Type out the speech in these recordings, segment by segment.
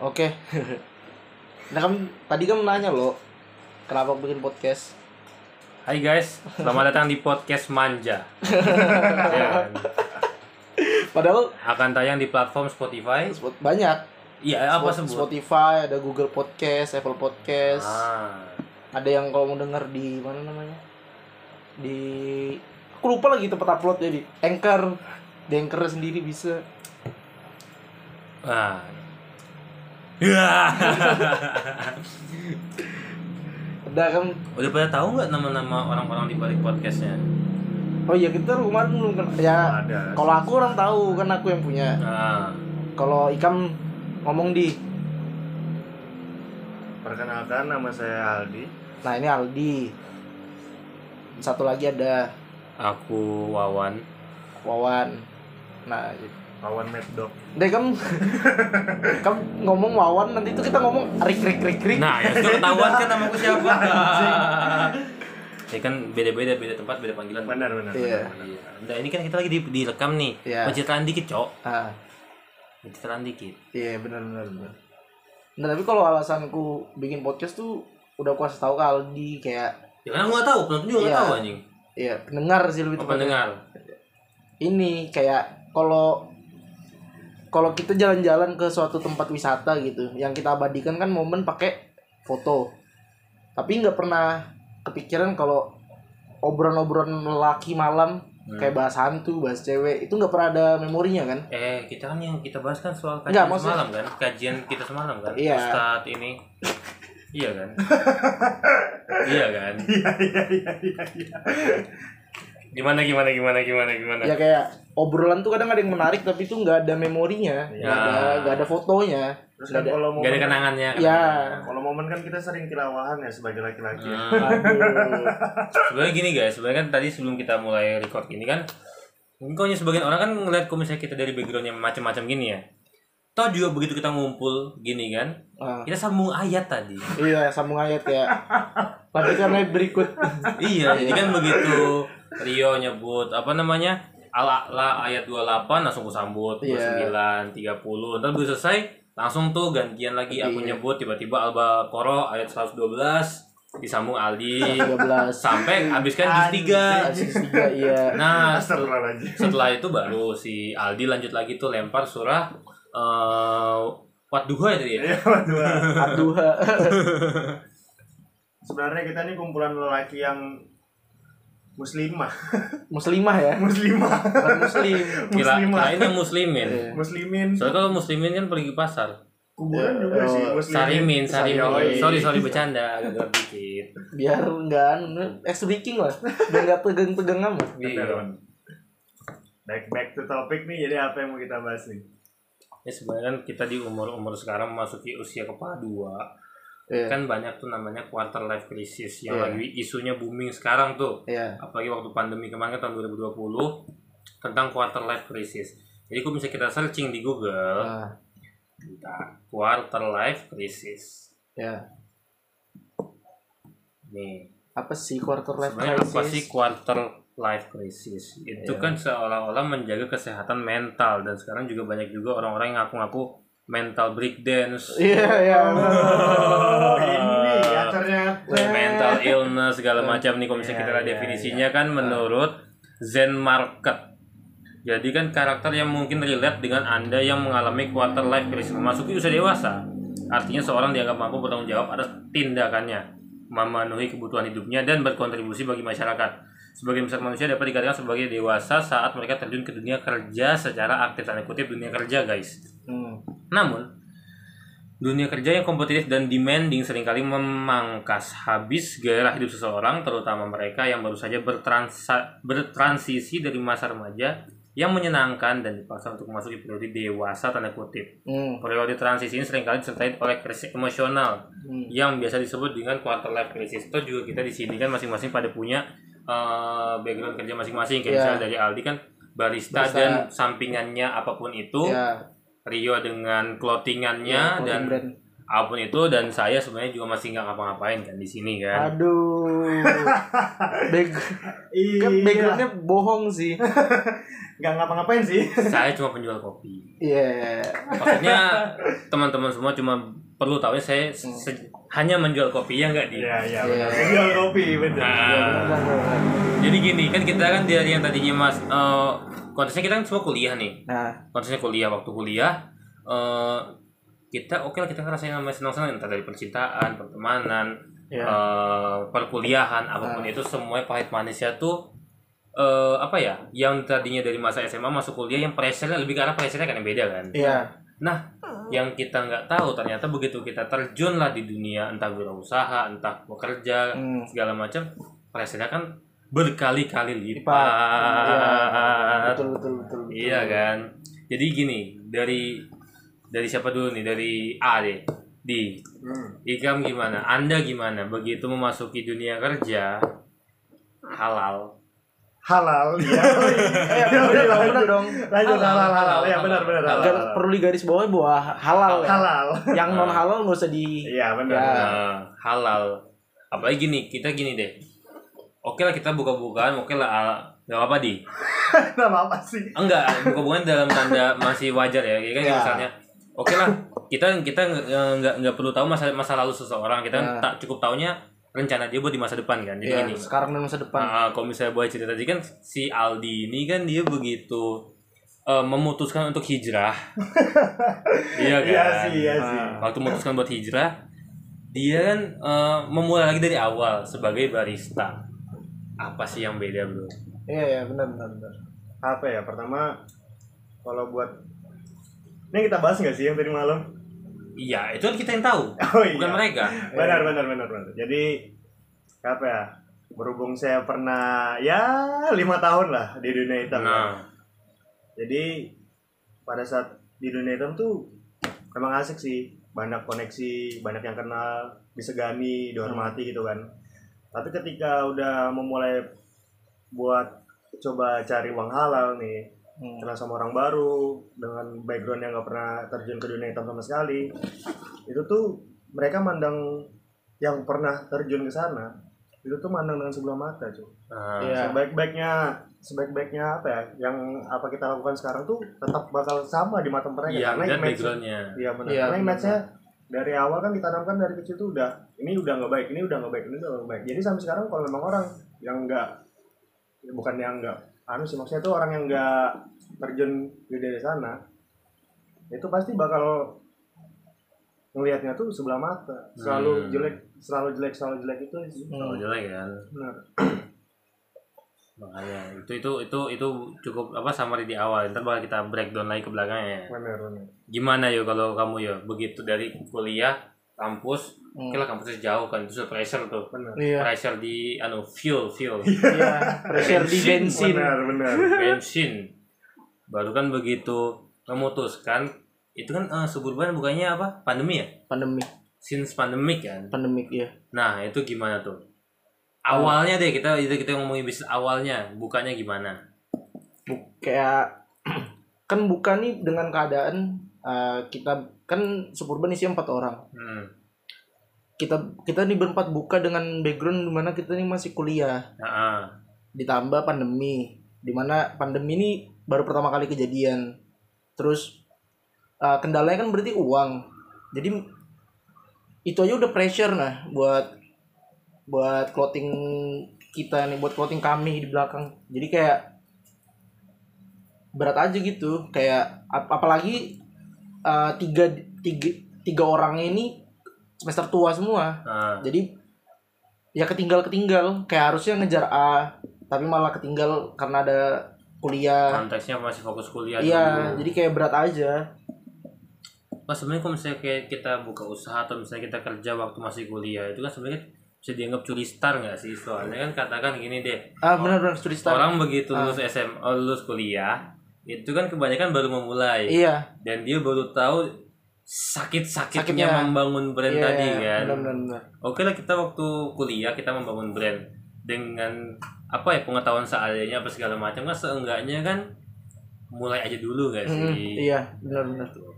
Oke. nah kan tadi kan nanya lo kenapa bikin podcast? Hai guys, selamat datang di podcast Manja. Ya? Padahal Akan tayang di platform Spotify. spot banyak. Iya, apa Spot- sebut? Spotify, ada Google Podcast, Apple Podcast. Ah, Ada yang kalau mau denger di mana namanya? Di aku lupa lagi tempat upload jadi Anchor. Di Anchor sendiri bisa. ah. Ya. Ada kan Udah pada tahu nggak nama-nama orang-orang di balik podcastnya? Oh iya kita kemarin belum kan ya ada kalau aku orang tahu kan aku yang punya. Ah, Kalau Ikam ngomong di perkenalkan nama saya Aldi Nah ini Aldi Satu lagi ada aku Wawan. Wawan Nah lawan Mad Dog Deh kamu Kamu ngomong Wawan Nanti itu kita ngomong Rik Rik Rik Rik Nah, ya sudah ketahuan kan namaku siapa? Ya kan beda-beda beda tempat beda panggilan. benar benar Iya. benar, benar. Iya. Nah, ini kan kita lagi di, direkam nih. Iya. Pencitraan dikit, Cok. Ah, Pencitraan dikit. Iya benar benar benar Nah tapi kalau alasanku bikin podcast tuh Udah aku kasih tahu ke Aldi Kayak Ya kan aku nggak tahu, penonton juga nggak Iya. tahu anjing. Ya pendengar sih lebih Apa tepatnya dengar? Ini kayak Kalau kalau kita jalan-jalan ke suatu tempat wisata gitu, yang kita abadikan kan momen pakai foto. Tapi nggak pernah kepikiran kalau obrolan-obrolan lelaki malam Hmm. kayak bahas hantu, bahas cewek itu nggak pernah ada memorinya kan? Eh, kita kan yang kita bahas kan soal Enggak, kajian maksudnya- semalam kan? Kajian kita semalam kan? Iya. Ustadz ini. iya kan? iya kan? iya iya iya iya iya Gimana gimana gimana gimana gimana? Ya kayak obrolan tuh kadang ada yang menarik tapi itu nggak ada memorinya, nggak Ya. ada nggak ada fotonya. terus kan ada. kalau Gak ada momen kenangannya. Ya. kalau momen kan kita sering tilawahan ya sebagai laki-laki ya. Hmm. Sebenarnya gini guys, sebenarnya kan tadi sebelum kita mulai record ini kan mungkin kalau sebagian orang kan ngeliat kalau misalnya kita dari background yang macam-macam gini ya. Toh juga begitu kita ngumpul gini kan, Ah, kita sambung ayat tadi. iya sambung ayat ya. Lanjutkan ayat berikut. iya, jadi kan begitu Rio nyebut apa namanya? Ala ala ayat 28 langsung ku sambut Iya. 29, 30. Ntar begitu selesai langsung tuh gantian lagi aku Iya. nyebut tiba-tiba Alba Koro ayat 112 disambung Aldi 13 sampai habiskan juz 3. Asis tiga iya. Nah, setel- Astagfirullahaladzim setelah itu baru si Aldi lanjut lagi tuh lempar surah eh Wadduha ya tadi ya? Iya, waduh. Aduh. sebenarnya kita nih kumpulan lelaki yang muslimah Muslimah ya. muslimah Bukan muslim. Kira, muslimah kirain yang muslimin. Iya. muslimin Soalnya kalau muslimin kan pergi pasar. kuburan Ya, juga oh, sih muslimin Sarimin, sarimin. Yoi. Sorry, sorry bercanda, agak dikit. Biar enggak ex breaking lah. Biar enggak tegang-tegang amat. Benar, Iya. Back back to topic nih jadi apa yang mau kita bahas nih Ya sebenarnya kan kita di umur-umur sekarang memasuki usia kepala dua Iya. kan banyak tuh namanya quarter life crisis yang Iya. lagi isunya booming sekarang tuh Iya. apalagi waktu pandemi kemarin kan tahun 2020 tentang quarter life crisis jadi kalau bisa kita searching di Google tentang quarter life crisis ya. nih Apa sih quarter life sebenarnya crisis? apa sih quarter life crisis itu Iya. kan seolah-olah menjaga kesehatan mental dan sekarang juga banyak juga orang-orang yang ngaku-ngaku mental breakdance. Iya, iya. oh ini ya ternyata. Mental illness segala macam nih kalau misalnya Iya, kita lihat iya, definisinya kan menurut Zen Market jadi kan karakter yang mungkin relate dengan anda yang mengalami quarter life crisis memasuki usia dewasa. Artinya seorang dianggap mampu bertanggung jawab atas tindakannya memenuhi kebutuhan hidupnya dan berkontribusi bagi masyarakat sebagai besar manusia dapat dikatakan sebagai dewasa saat mereka terjun ke dunia kerja secara aktif tanda kutip dunia kerja guys Hmm. namun, dunia kerja yang kompetitif dan demanding sering kali memangkas habis gairah hidup seseorang, terutama mereka yang baru saja bertransa- bertransisi dari masa remaja yang menyenangkan dan dipaksa untuk memasuki periode dewasa tanda kutip. Hmm. Periode transisi ini sering kali disertai oleh krisis emosional Hmm. yang biasa disebut dengan quarter life crisis. Itu juga kita di sini kan masing-masing pada punya eh, background kerja masing-masing. Kayak Iya. misalnya dari Aldi kan barista, Barista. dan sampingannya apa pun itu. Ya, Rio dengan clothingannya ya, clothing dan brand. Apa pun itu dan saya sebenarnya juga masih nggak ngapa-ngapain kan di sini kan Aduh. Back, Iya. kan backgroundnya bohong sih. Nggak ngapa-ngapain sih. saya cuma penjual kopi Iya. maksudnya teman-teman semua cuma perlu tahu ya saya se- hanya menjual kopi ya nggak di Iya, iya, Iya. benar. Jual kopi, bener. Nah, jadi gini kan kita kan dari yang tadinya mas eh, konteksnya kita kan semua kuliah nih Nah, konteksnya kuliah waktu kuliah eh, kita oke lah kita ngerasain namanya senang-senang entah dari percintaan pertemanan Iya. eh, perkuliahan apa pun itu semuanya pahit manisnya tuh eh, apa ya yang tadinya dari masa SMA masuk kuliah yang pressure lebih arah pressure kan yang beda kan iya. nah yang kita nggak tahu ternyata begitu kita terjun lah di dunia entah wirausaha entah bekerja Hmm. segala macam pressure kan berkali-kali Lipat. Iya. lipat Betul, betul, betul. betul. Iya kan. Jadi gini, dari dari siapa dulu nih? Dari A deh. Di Hmm. Ikam gimana? Anda gimana? Begitu memasuki dunia kerja halal. Halal, iya. Eh, bener dong. Lanjut Halal, halal, halal. halal, Ya, halal. benar, benar. Halal. halal. Gar- perlu digaris bawahi bahwa halal ya. Halal. Yang non halal nggak usah di Iya, benar. Ya. benar. Nah, halal. Apalagi gini, kita gini deh. Oke lah kita buka-bukaan, oke lah ah, nggak apa-apa di. Nama apa sih? Enggak, buka-bukaan dalam tanda masih wajar ya. Kayak kan Ya. misalnya, oke lah kita kita nggak nggak perlu tahu masa masa lalu seseorang. Kita Ya. tak cukup taunya rencana dia buat di masa depan kan. Jadi Iya, gini. sekarang dan masa depan. Nah, kalau misalnya buat cerita tadi kan si Aldi ini kan dia begitu eh, memutuskan untuk hijrah. iya kan? Iya sih, iya Ah. sih. Waktu memutuskan buat hijrah, dia kan eh, memulai lagi dari awal sebagai barista. Apa sih yang beda, Bro? Iya, iya, benar, benar, benar. Apa ya? Pertama, kalau buat ini kita bahas nggak sih yang tadi malam? Iya, itu kan kita yang tahu, Oh iya. bukan mereka. Benar, benar, benar, benar. Jadi apa ya? Berhubung saya pernah ya lima tahun lah di dunia hitam. Nah, Jadi pada saat di dunia hitam tuh emang asik sih. Banyak koneksi, banyak yang kenal, disegani, dihormati gitu kan. Tapi ketika udah memulai buat coba cari uang halal nih, Hmm. kenal sama orang baru dengan background yang nggak pernah terjun ke dunia hitam sama sekali itu tuh mereka mandang yang pernah terjun ke sana itu tuh mandang dengan sebelah mata cuy nah, Iya. sebaik-baiknya sebaik-baiknya apa ya yang apa kita lakukan sekarang tuh tetap bakal sama di mata mereka iya, karena image backgroundnya. iya benar Iya, karena image-nya dari awal kan ditanamkan dari kecil tuh udah ini udah nggak baik ini udah nggak baik ini udah nggak baik jadi sampai sekarang kalau memang orang yang nggak ya bukan yang nggak anu sih maksudnya tuh orang yang nggak terjun di dari sana itu pasti bakal ngelihatnya tuh sebelah mata selalu Hmm. jelek selalu jelek selalu jelek itu sih Oh, Hmm. jelek kan. benar Makanya itu itu itu itu cukup apa summary di awal. Ntar bakal kita breakdown lagi ke belakangnya. benar benar Gimana yo kalau kamu yo begitu dari kuliah kampus, Hmm. oke lah kampusnya jauh kan itu pressure tuh. benar Iya. Pressure di anu fuel fuel Iya, pressure di bensin. benar benar bensin. Baru kan begitu memutuskan itu kan eh, suburban bukannya apa pandemi ya? Pandemi, Since pandemic kan. pandemik ya. Nah itu gimana tuh? Awalnya deh kita itu kita ngomongin bisnis awalnya, bukanya gimana? Bu- kayak kan bukan nih dengan keadaan eh, kita kan suburban isi empat orang. Hmm. Kita kita nih berempat buka dengan background di mana kita nih masih kuliah. Nah, ditambah pandemi di mana pandemi ini baru pertama kali kejadian. Terus uh, kendalanya kan berarti uang. Jadi itu aja udah pressure nah buat buat clothing kita nih buat clothing kami di belakang. Jadi kayak berat aja gitu. Kayak ap- apalagi uh, tiga tiga tiga orang ini semester tua semua. Nah, jadi ya ketinggal ketinggal kayak harusnya ngejar A tapi malah ketinggal karena ada kuliah. Konteksnya masih fokus kuliah iya dulu. jadi kayak berat aja. Mas sebenarnya kalau misalnya kayak kita buka usaha atau misalnya kita kerja waktu masih kuliah itu kan sebenarnya bisa dianggap curi star nggak sih? Soalnya kan katakan gini deh. Ah benar-benar studi start. Orang begitu Ah. lulus SM oh, lulus kuliah itu kan kebanyakan baru memulai. Iya. Dan dia baru tahu sakit-sakitnya Sakitnya. membangun brand iya, tadi kan benar-benar Oke lah kita waktu kuliah kita membangun brand dengan apa ya pengetahuan seadanya apa segala macam kan seenggaknya kan mulai aja dulu gak Mm, sih? iya benar-benar Tuh.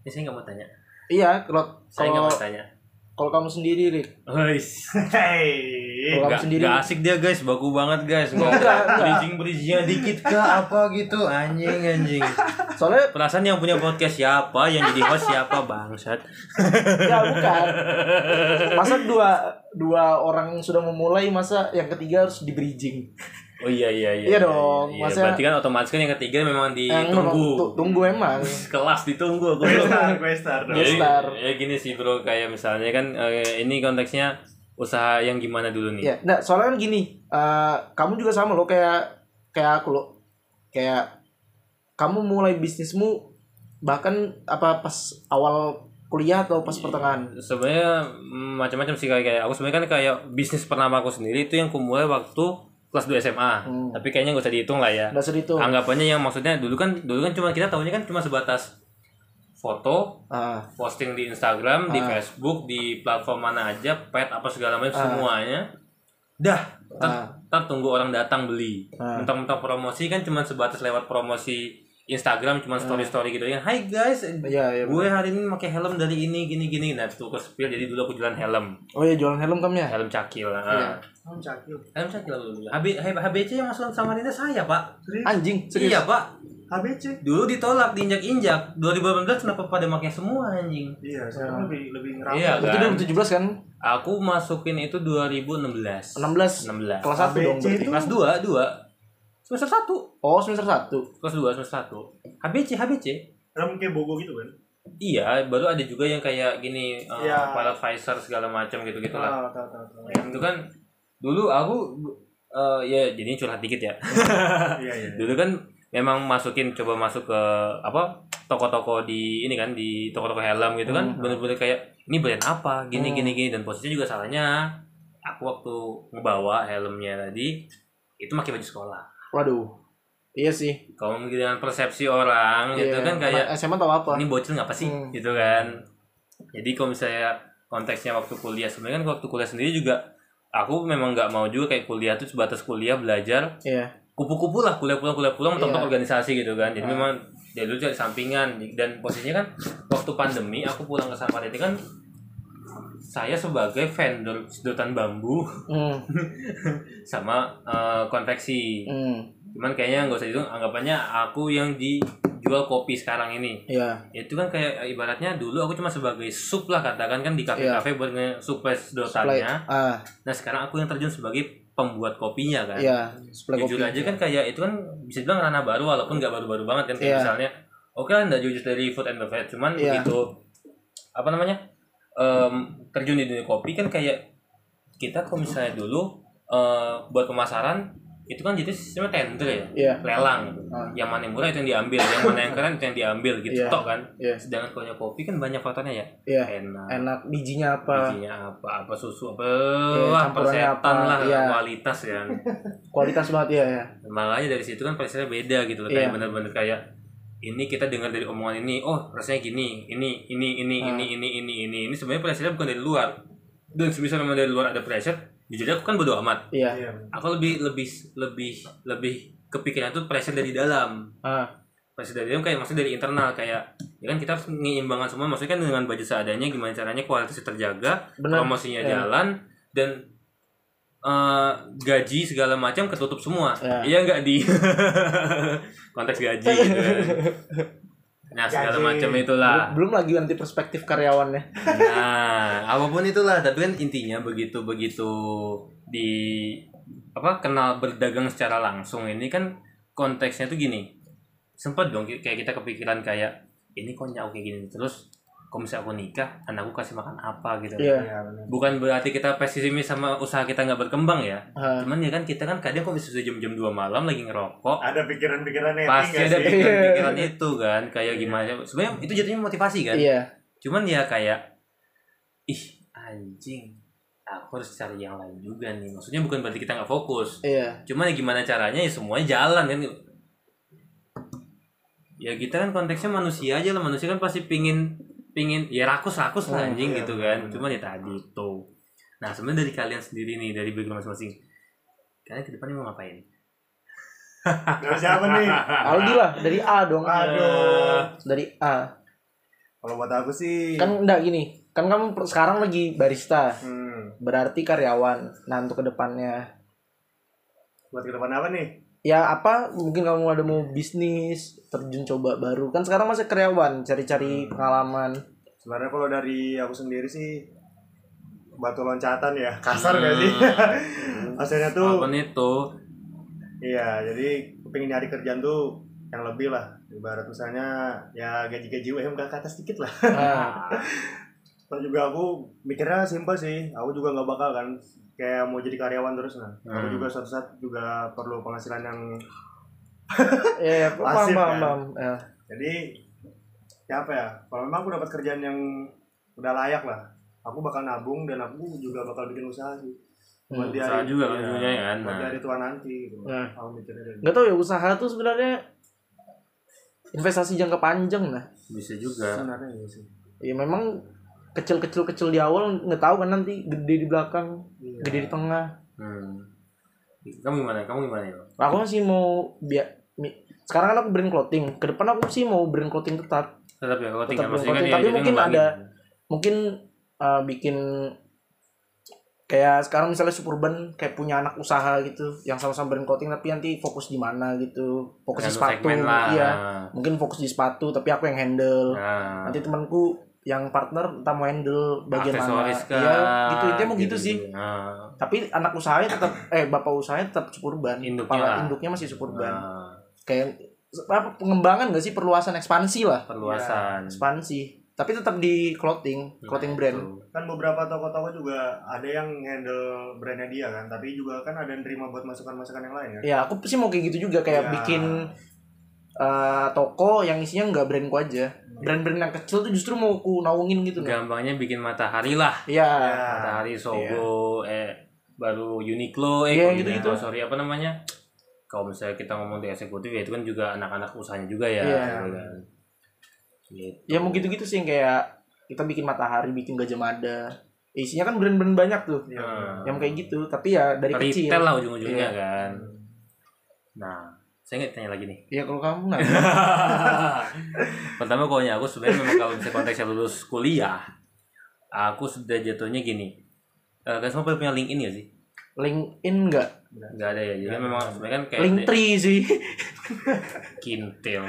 Ini saya nggak mau tanya. Iya, kalau Saya nggak mau tanya. kalau kamu sendiri, Rik. Guys, Nggak sendiri. asik dia guys, baku banget guys. Bridging bridgingnya dikit kah apa gitu, anjing anjing. Soalnya Perasaan yang punya podcast siapa, yang jadi host siapa bangsat. ya bukan. Masa dua dua orang yang sudah memulai masa yang ketiga harus di bridging. Oh iya iya iya. Iya dong, Iya, masa- berarti kan otomatis kan yang ketiga memang ditunggu. tunggu emang. Kelas ditunggu aku. Questar, questar dong. Yes. Jadi, Star. ya gini sih bro, kayak misalnya kan eh, ini konteksnya usaha yang gimana dulu nih? Ya, nah soalnya kan gini, eh, kamu juga sama lo kayak kayak aku lo, kayak kamu mulai bisnismu bahkan apa pas awal kuliah atau pas pertengahan? Sebenarnya mm, macam-macam sih kayak, kayak aku sebenarnya kan kayak bisnis pertama aku sendiri itu yang kumulai waktu kelas 2 SMA. Hmm. Tapi kayaknya gak usah dihitung lah ya. Sedih tuh. Anggapannya yang maksudnya dulu kan dulu kan cuma kita tahunya kan cuma sebatas foto, Ah, posting di Instagram, di Ah. Facebook, di platform mana aja, pet apa segala macam Ah. semuanya. Dah, Ah. ntar tunggu orang datang beli. Ah. Mentang-mentang promosi kan cuma sebatas lewat promosi Instagram cuma story-story gitu ya. Hai guys, iya iya. gue hari ini pakai helm dari ini gini gini. Nah, itu ke spill jadi dulu aku jualan helm. Oh iya jualan helm kamu ya? Helm cakil. Iya. Oh, cakil. Helm cakil dulu. HB, HBC yang masuk Samarinda saya, Pak. Serius? Anjing, serius. Iya, Pak. HBC. Dulu ditolak, diinjak-injak. 2018 kenapa pada pakai semua anjing? Iya, sekarang lebih lebih ngeram. Iya, kan? 2017 kan? Aku masukin itu 2016. 16. 16. Kelas 1 dong berarti. itu- Kelas 2, 2. Semester 1. Oh, semester 1. Kelas 2, semester 1. HBC, HBC. Helm kayak bogo gitu kan? Iya, baru ada juga yang kayak gini, uh, Iya. pilot visor segala macam gitu-gitu lah. Ah, tahu tahu tahu. Yang itu kan dulu aku uh, ya jadi curhat dikit ya. Iya, iya. dulu kan memang masukin coba masuk ke apa toko-toko di ini kan di toko-toko helm gitu kan Hmm. bener-bener kayak ini brand apa gini Hmm. gini gini dan posisinya juga salahnya aku waktu ngebawa helmnya tadi itu pakai baju sekolah Waduh. Iya sih. kalau dengan persepsi orang gitu Iya. kan kayak Anak SMA tahu apa? ini bocil ngapa sih Hmm. gitu kan jadi kalau misalnya konteksnya waktu kuliah sebenarnya kan waktu kuliah sendiri juga aku memang nggak mau juga kayak kuliah tuh sebatas kuliah belajar Iya. Kupu-kupu lah kuliah pulang kuliah pulang mentok Iya. organisasi gitu kan jadi Ah. memang ya dulu cari sampingan dan posisinya kan waktu pandemi aku pulang ke Samarinda kan saya sebagai vendor sedotan bambu Hmm. sama eh, konveksi Hmm. cuman kayaknya nggak usah itu anggapannya aku yang dijual kopi sekarang ini Iya. itu kan kayak ibaratnya dulu aku cuma sebagai sup lah katakan kan di kafe-kafe buat nge-supply Supply. sedotannya Ah, nah sekarang aku yang terjun sebagai pembuat kopinya kan iya. Jujur kopi. aja kan kayak itu kan bisa bilang ranah baru walaupun nggak baru-baru banget kan kayak Iya. misalnya oke lah nggak jujur dari food and beverage cuman Iya. begitu apa namanya em, terjun di dunia kopi kan kayak kita kalau misalnya dulu eh, buat pemasaran itu kan jadi sistemnya tender ya Iya. lelang gitu. Ah. yang mana yang murah itu yang diambil yang mana yang keren itu yang diambil gitu Iya. tok kan Iya. sedangkan kalau kopi kan banyak faktornya ya Iya. enak Enak bijinya apa? bijinya apa apa susu apa Iya, wah campurannya persetan apa, lah iya. kualitas ya Kualitas banget ya ya. makanya dari situ kan presnya beda gitu loh Iya. kayak bener-bener kayak ini kita dengar dari omongan ini oh rasanya gini ini ini ini Ah. ini ini ini ini ini sebenarnya pressure bukan dari luar dan memang dari luar ada pressure jujur aku kan bodo amat Iya. Iya. aku lebih lebih lebih lebih kepikiran tuh pressure dari dalam Ah, pressure dari dalam kayak maksudnya dari internal kayak ya kan kita harus menyeimbangkan semua maksudnya kan dengan baju seadanya gimana caranya kualitasnya terjaga benar. promosinya Iya. jalan dan eh, gaji segala macam ketutup semua Ya. iya nggak di konteks gaji gitu kan. nah segala macam itulah. Belum, belum lagi nanti perspektif karyawannya. nah apa pun itulah. Tapi kan intinya begitu begitu di apa kenal berdagang secara langsung ini kan konteksnya tuh gini. Sempet dong kayak kita kepikiran kayak ini kok nyau kayak gini? Terus kalau misalnya aku nikah? Anakku kasih makan apa? gitu. Iya. Iya, benar. bukan berarti kita pesimis sama usaha kita nggak berkembang ya. Ah, cuman ya kan kita kan kadang kok bisa jam-jam 2 malam lagi ngerokok. Ada pikiran-pikiran netting pasti ada pikiran-pikiran itu kan kayak gimana. Sebenarnya itu jadinya motivasi kan? Iya. cuman ya kayak ih anjing aku harus cari yang lain juga nih. Maksudnya bukan berarti kita nggak fokus. Iya. cuman ya gimana caranya? Ya semuanya jalan kan. Ya kita kan konteksnya manusia aja lah. Manusia kan pasti pingin pingin ya rakus rakus lah Hmm, anjing iya, gitu kan benar. cuman ya tadi itu nah sebenarnya dari kalian sendiri nih dari background masing-masing kalian ke depannya mau ngapain Dari siapa nih? Aldi lah dari A dong. Aduh. Dari A. kalau buat aku sih Kan enggak gini. Kan kamu sekarang lagi barista. hmm, Berarti karyawan. Nah, untuk ke depannya buat ke depan apa nih ya apa mungkin kamu ada mau bisnis terjun coba baru. Kan sekarang masih karyawan cari-cari pengalaman. Sebenarnya kalau dari aku sendiri sih batu loncatan ya. Kasar gak sih? Hasilnya tuh apa nih tuh? Iya jadi pengen nyari kerjaan tuh yang lebih lah. Ibarat misalnya ya gaji-gaji UMK ke atas dikit lah. Nah, Terus juga aku mikirnya simpel sih aku juga nggak bakal kan kayak mau jadi karyawan terus nah aku Hmm. juga suatu saat juga perlu penghasilan yang ya paham Pasif, paham, kan? paham. Ya. jadi ya apa ya kalau memang aku dapat kerjaan yang udah layak lah aku bakal nabung dan aku juga bakal bikin usaha sih buat Hmm, di usaha hari- juga kan iya, ujungnya kan. buat Nah. di hari tua nanti gitu Nah. aku mikirnya dari nggak tahu ya usaha tuh sebenarnya investasi jangka panjang nah bisa juga sebenarnya ya sih ya memang kecil-kecil kecil di awal nggak tahu kan nanti gede di belakang Iya. gede di tengah. Hmm. kamu gimana? Kamu gimana ya aku masih mau biar sekarang kan aku brand clothing. Ke depan aku sih mau brand clothing tetap. Tetap ya kalau Tetap tinggal maksudnya kan ya tapi jadi mungkin ngembangin. ada- mungkin uh, bikin kayak sekarang misalnya Superban kayak punya anak usaha gitu yang sama-sama brand clothing tapi nanti fokus di mana gitu. Fokus di Tergantung sepatu. iya. Mungkin fokus di sepatu tapi aku yang handle. Nah. Nanti temanku yang partner entah mau handle bagian mana aksesoris kah iya gitu intinya mau gitu, sih. nah, tapi anak usahanya tetap eh bapak usahanya tetap Superban Induknya kepala lah. induknya masih Superban nah, kayak apa pengembangan gak sih? Perluasan ekspansi lah. Perluasan. Ekspansi. Tapi tetap di clothing clothing brand. Nah, itu. kan beberapa toko-toko juga ada yang handle brandnya dia kan. Tapi juga kan ada yang terima buat masukan-masukan yang lain kan? Ya aku sih mau kayak gitu juga. Kayak Ya. bikin uh, toko yang isinya nggak brandku aja brand-brand yang kecil tuh justru mau ku naungin gitu nah. gampangnya bikin matahari lah Iya. Ya. matahari Sogo eh baru Uniqlo eh Iya, kok gitu-gitu. Uniqlo, sorry apa namanya kalau misalnya kita ngomong di eksekutif ya itu kan juga anak-anak usahanya juga ya Iya. gitu kan. Gitu. Ya mau gitu-gitu sih yang kayak kita bikin matahari, bikin gajah mada. Isinya kan brand-brand banyak tuh. Iya. Nah, Yang kayak gitu, tapi ya dari kecil. retail lah ujung-ujungnya Iya. kan nah saya nggak tanya lagi nih Ya kalau kamu nah. Pertama kalau aku sebenarnya memang kalau misalnya konteksnya lulus kuliah, aku sudah jatuhnya gini. Eh kalian semua punya LinkedIn ya sih? LinkedIn enggak? Nggak ada ya. Jadi memang sebenarnya kan kayak Linktree sih. kintil.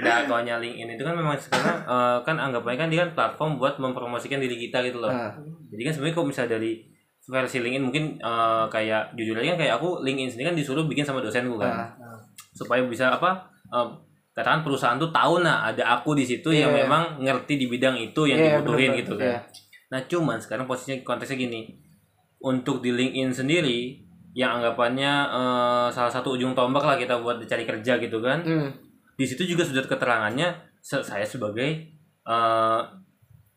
Nah, kalau LinkedIn itu kan memang sekarang eh, kan anggapannya kan dia kan platform buat mempromosikan diri kita gitu loh. Nah, Jadi kan sebenarnya kalau misalnya dari versi LinkedIn mungkin eh, kayak jujur aja kan kayak aku LinkedIn sendiri kan disuruh bikin sama dosenku kan. nah, supaya bisa apa eh, katakan perusahaan tuh tahu nah ada aku di situ yang Iya. memang ngerti di bidang itu yang Iya, dibutuhin bener-bener. gitu kan. Iya. Nah cuman sekarang posisinya konteksnya gini untuk di LinkedIn sendiri yang anggapannya eh, salah satu ujung tombak lah kita buat cari kerja gitu kan. hmm. Di situ juga sudah keterangannya saya sebagai eh,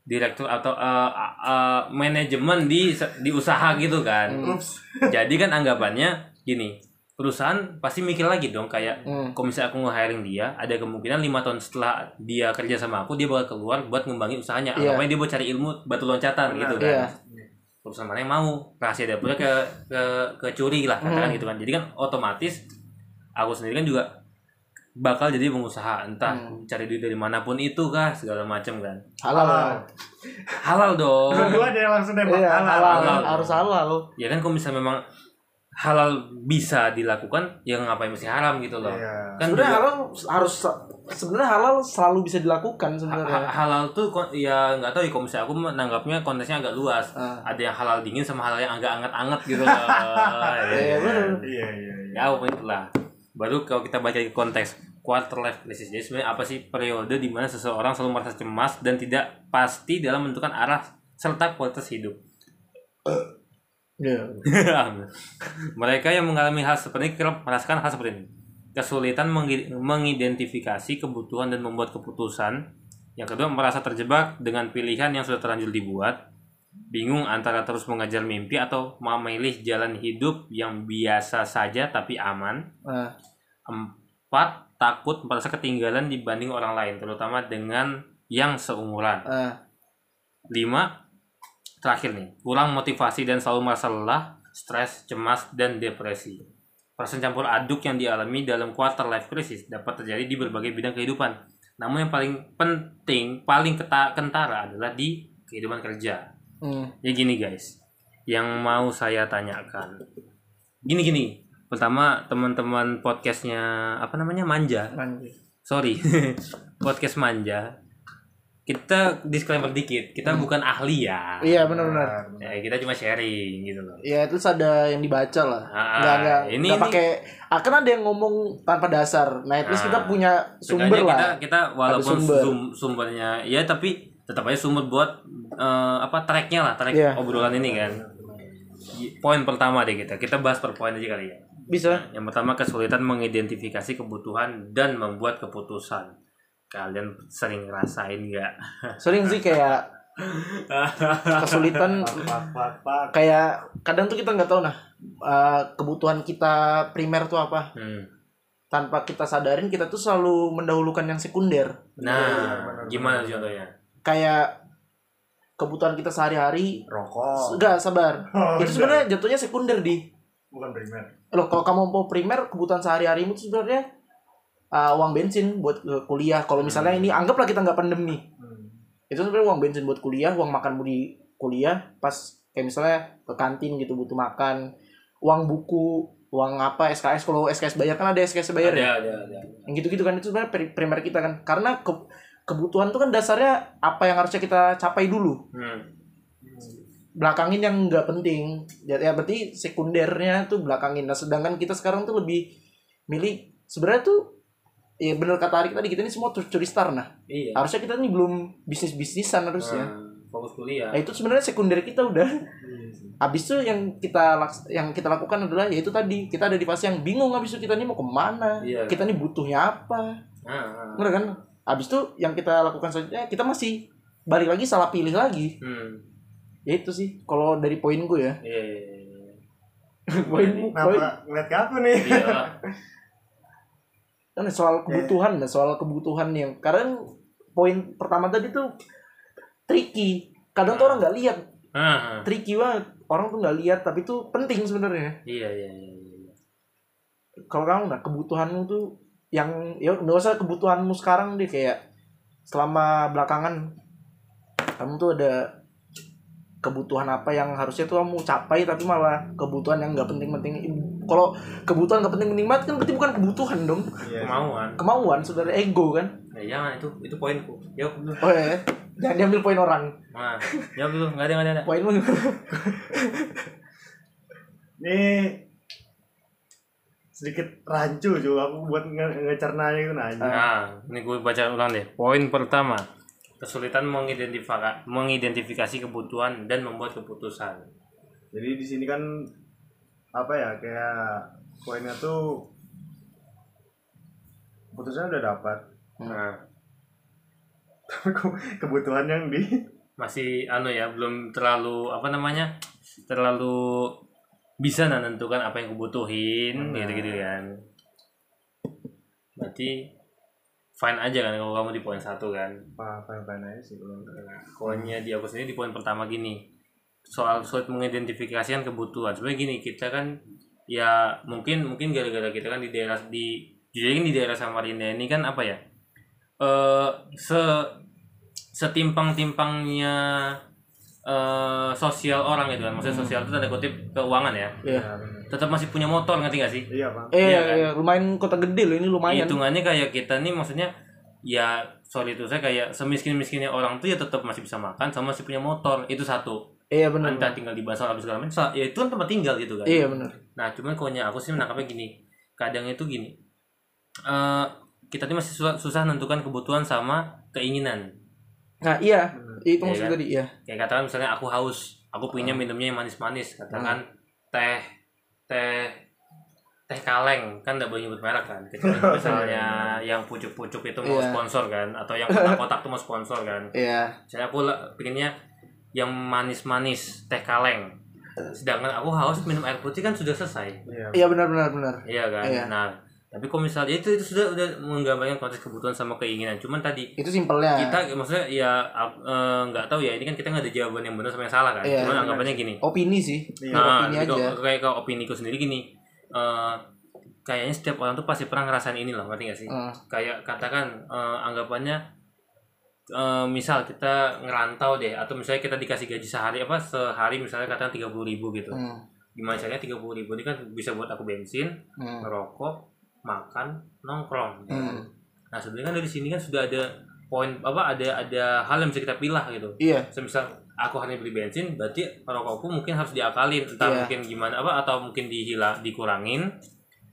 direktur atau eh, eh, manajemen di di usaha gitu kan. Ups. Jadi kan anggapannya gini, perusahaan pasti mikir lagi dong kayak Hmm. kalau misalnya aku nge-hiring dia, ada kemungkinan lima tahun setelah dia kerja sama aku, dia bakal keluar buat ngembangin usahanya. Iya. Anggapannya dia buat cari ilmu batu loncatan Benar. gitu kan. Iya. Perusahaan mana yang mau rahasia dapurnya ke ke kecuri lah katakan Hmm. gitu kan. Jadi kan otomatis aku sendiri kan juga bakal jadi pengusaha entah Hmm. cari duit dari mana pun itu kah segala macam kan. Halal. Halal. Halal dong. Dua-dua dia langsung nembak Iya, halal. halal. halal. Harus halal. ya kan kalau misalnya memang halal bisa dilakukan ya ngapain mesti haram gitu loh Iya. kan Sebenarnya juga- halal harus sebenarnya halal selalu bisa dilakukan sebenarnya. ha- halal tuh ya nggak tahu ya kalau misalnya aku menanggapnya konteksnya agak luas Ah. ada yang halal dingin sama halal yang agak anget-anget gitu loh Iya. Iya, iya, iya. ya apa itulah baru kalau kita baca konteks quarter life crisis jadi sebenarnya apa sih periode di mana seseorang selalu merasa cemas dan tidak pasti dalam menentukan arah serta kualitas hidup Iya. Mereka yang mengalami hal seperti ini kerap merasakan hal seperti ini. Kesulitan mengi- mengidentifikasi kebutuhan dan membuat keputusan. Yang kedua, merasa terjebak dengan pilihan yang sudah terlanjur dibuat. Bingung antara terus mengejar mimpi atau memilih jalan hidup yang biasa saja tapi aman. Nah, Empat, takut merasa ketinggalan dibanding orang lain, terutama dengan yang seumuran. nah, Lima, terakhir nih, kurang motivasi dan selalu merasa lelah, stres, cemas, dan depresi. Perasaan campur aduk yang dialami dalam quarter life crisis dapat terjadi di berbagai bidang kehidupan, namun yang paling penting paling keta- kentara adalah di kehidupan kerja Hmm. ya gini guys yang mau saya tanyakan gini gini pertama teman-teman podcastnya apa namanya manja Lanjut. sorry podcast manja kita disclaimer dikit kita bukan ahli ya Iya benar-benar. ya kita cuma sharing gitu loh Ya terus ada yang dibaca lah. Ah, Enggak enggak ini- enggak ini- pakai akan ada yang ngomong tanpa dasar. Nah, terus Ah. kita punya sumber kita lah. kita walaupun sumber. sum- sumbernya ya tapi tetap aja sumber buat eh, apa tracknya lah track Iya. obrolan ini kan poin pertama deh kita kita bahas per poin aja kali ya Bisa. yang pertama kesulitan mengidentifikasi kebutuhan dan membuat keputusan kalian sering ngerasain nggak Sering sih kayak kesulitan kayak kadang tuh kita nggak tahu nah eh, kebutuhan kita primer tuh apa. Hmm. Tanpa kita sadarin kita tuh selalu mendahulukan yang sekunder. nah gimana contohnya Kayak kebutuhan kita sehari-hari Rokok. enggak sabar. Oh, itu sebenarnya jatuhnya sekunder di bukan primer. loh kalau kamu mau primer kebutuhan sehari-harimu itu sebenarnya uh, uang bensin buat uh, kuliah. Kalau misalnya ini anggaplah kita nggak pandemi Hmm. itu sebenarnya uang bensin buat kuliah uang makan di kuliah. Pas kayak misalnya ke kantin gitu butuh makan. Uang buku uang apa SKS kalau SKS bayar kan ada SKS bayar ya? ada ada ada. Yang gitu-gitu kan itu sebenarnya pri- primer kita kan. Karena ke- kebutuhan itu kan dasarnya apa yang harusnya kita capai dulu. Hmm. Belakangin yang nggak penting. Ya, ya berarti sekundernya tuh belakangin. Nah sedangkan kita sekarang tuh lebih milih sebenarnya tuh ya bener kata Arik tadi kita ini semua curi star nah. Iya. Harusnya kita ini belum bisnis bisnisan harusnya. Hmm, fokus kuliah. Nah itu sebenarnya sekunder kita udah. Habis itu yang kita laks- yang kita lakukan adalah yaitu tadi. Kita ada di fase yang bingung habis itu kita ini mau ke mana? Iya. kita ini butuhnya apa? Ah. bener kan? Habis itu yang kita lakukan selanjutnya kita masih balik lagi salah pilih lagi. Hmm. Ya itu sih kalau dari poin gue ya. Iya iya, iya. poin poin. Kenapa? Ngeliat ke aku nih? Iya. Kan soal kebutuhan nah soal kebutuhan yang karena poin pertama tadi tuh tricky. Kadang tuh orang nggak lihat. Tricky banget. Orang tuh nggak lihat tapi itu penting sebenarnya. Iya iya iya iya. kalau kamu nah kebutuhanmu tuh yang ya nggak usah kebutuhanmu sekarang deh kayak selama belakangan kamu tuh ada kebutuhan apa yang harusnya tuh kamu capai tapi malah kebutuhan yang nggak penting-penting. Kalau kebutuhan nggak penting-penting banget kan berarti bukan kebutuhan dong. Iya. kemauan. Kemauan saudara ego kan? Nah, jangan itu itu poinku. Dulu oh ya jangan diambil poin orang. Nah jawab dulu nggak ada nggak ada, poinmu. Ini sedikit rancu juga aku buat nge ngecernanya itu nanya. Nah, ini gue baca ulang deh. Poin pertama, kesulitan mengidentifikasi, mengidentifikasi kebutuhan dan membuat keputusan. Jadi di sini kan apa ya kayak poinnya tuh keputusannya udah dapat Nah, tapi kok kebutuhan yang di masih anu ya, belum terlalu apa namanya, terlalu bisa nah nentukan apa yang kebutuhin, Benar. gitu-gitu kan. Berarti fine aja kan kalau kamu di poin satu kan. apa apa aja sih belum Poinnya di aku sendiri di poin pertama gini soal sulit mengidentifikasikan kebutuhan. Sebenarnya gini kita kan ya mungkin mungkin gara-gara kita kan di daerah di jujur aja di daerah Samarinda ini kan apa ya eh se setimpang-timpangnya eh sosial orang gitu kan. Maksudnya sosial itu tanda kutip keuangan ya. Iya. Tetap masih punya motor ngerti gak sih iya bang Eh, Iya kan? iya, lumayan kota gede loh ini lumayan. hitungannya kayak kita nih maksudnya ya sorry itu saya kayak semiskin miskinnya orang tuh ya tetap masih bisa makan sama masih punya motor itu satu Iya benar. entah tinggal di basal atau segala macam ya itu kan tempat tinggal gitu kan Iya benar. nah cuman konya aku sih menangkapnya gini kadang itu gini eh kita tuh masih susah, susah menentukan kebutuhan sama keinginan Nah, iya, itu Iya maksud kan? tadi, iya. kayak katakan misalnya aku haus aku pengennya minumnya yang manis-manis katakan teh teh teh kaleng kan nggak boleh nyebut merek kan kecuali misalnya yang pucuk-pucuk itu mau Iya. sponsor kan atau yang kotak-kotak tuh mau sponsor kan Iya. misalnya aku la- pengennya yang manis-manis teh kaleng sedangkan aku haus minum air putih kan sudah selesai iya Iya benar benar benar. iya kan Iya. nah tapi kalau misalnya itu itu sudah udah menggambarkan konteks kebutuhan sama keinginan cuman tadi Itu simpelnya. kita maksudnya ya eh, nggak tahu ya ini kan kita nggak ada jawaban yang benar sama yang salah kan Iya, cuman benar. anggapannya gini opini sih. Iya. Nah opini jadi aja. kalau- kayak ke opini ku sendiri gini eh kayaknya setiap orang tuh pasti pernah ngerasain ini loh ngerti gak sih Hmm. kayak katakan eh, anggapannya eh, misal kita ngerantau deh atau misalnya kita dikasih gaji sehari apa sehari misalnya katakan tiga puluh ribu gitu Hmm. gimana caranya tiga puluh ribu ini kan bisa buat aku bensin Hmm. ngerokok makan nongkrong Hmm. nah sebenarnya kan dari sini kan sudah ada poin apa ada ada hal yang bisa kita pilah gitu Iya. semisal aku hanya beli bensin berarti rokokku mungkin harus diakalin entah Iya. mungkin gimana apa atau mungkin dihilang dikurangin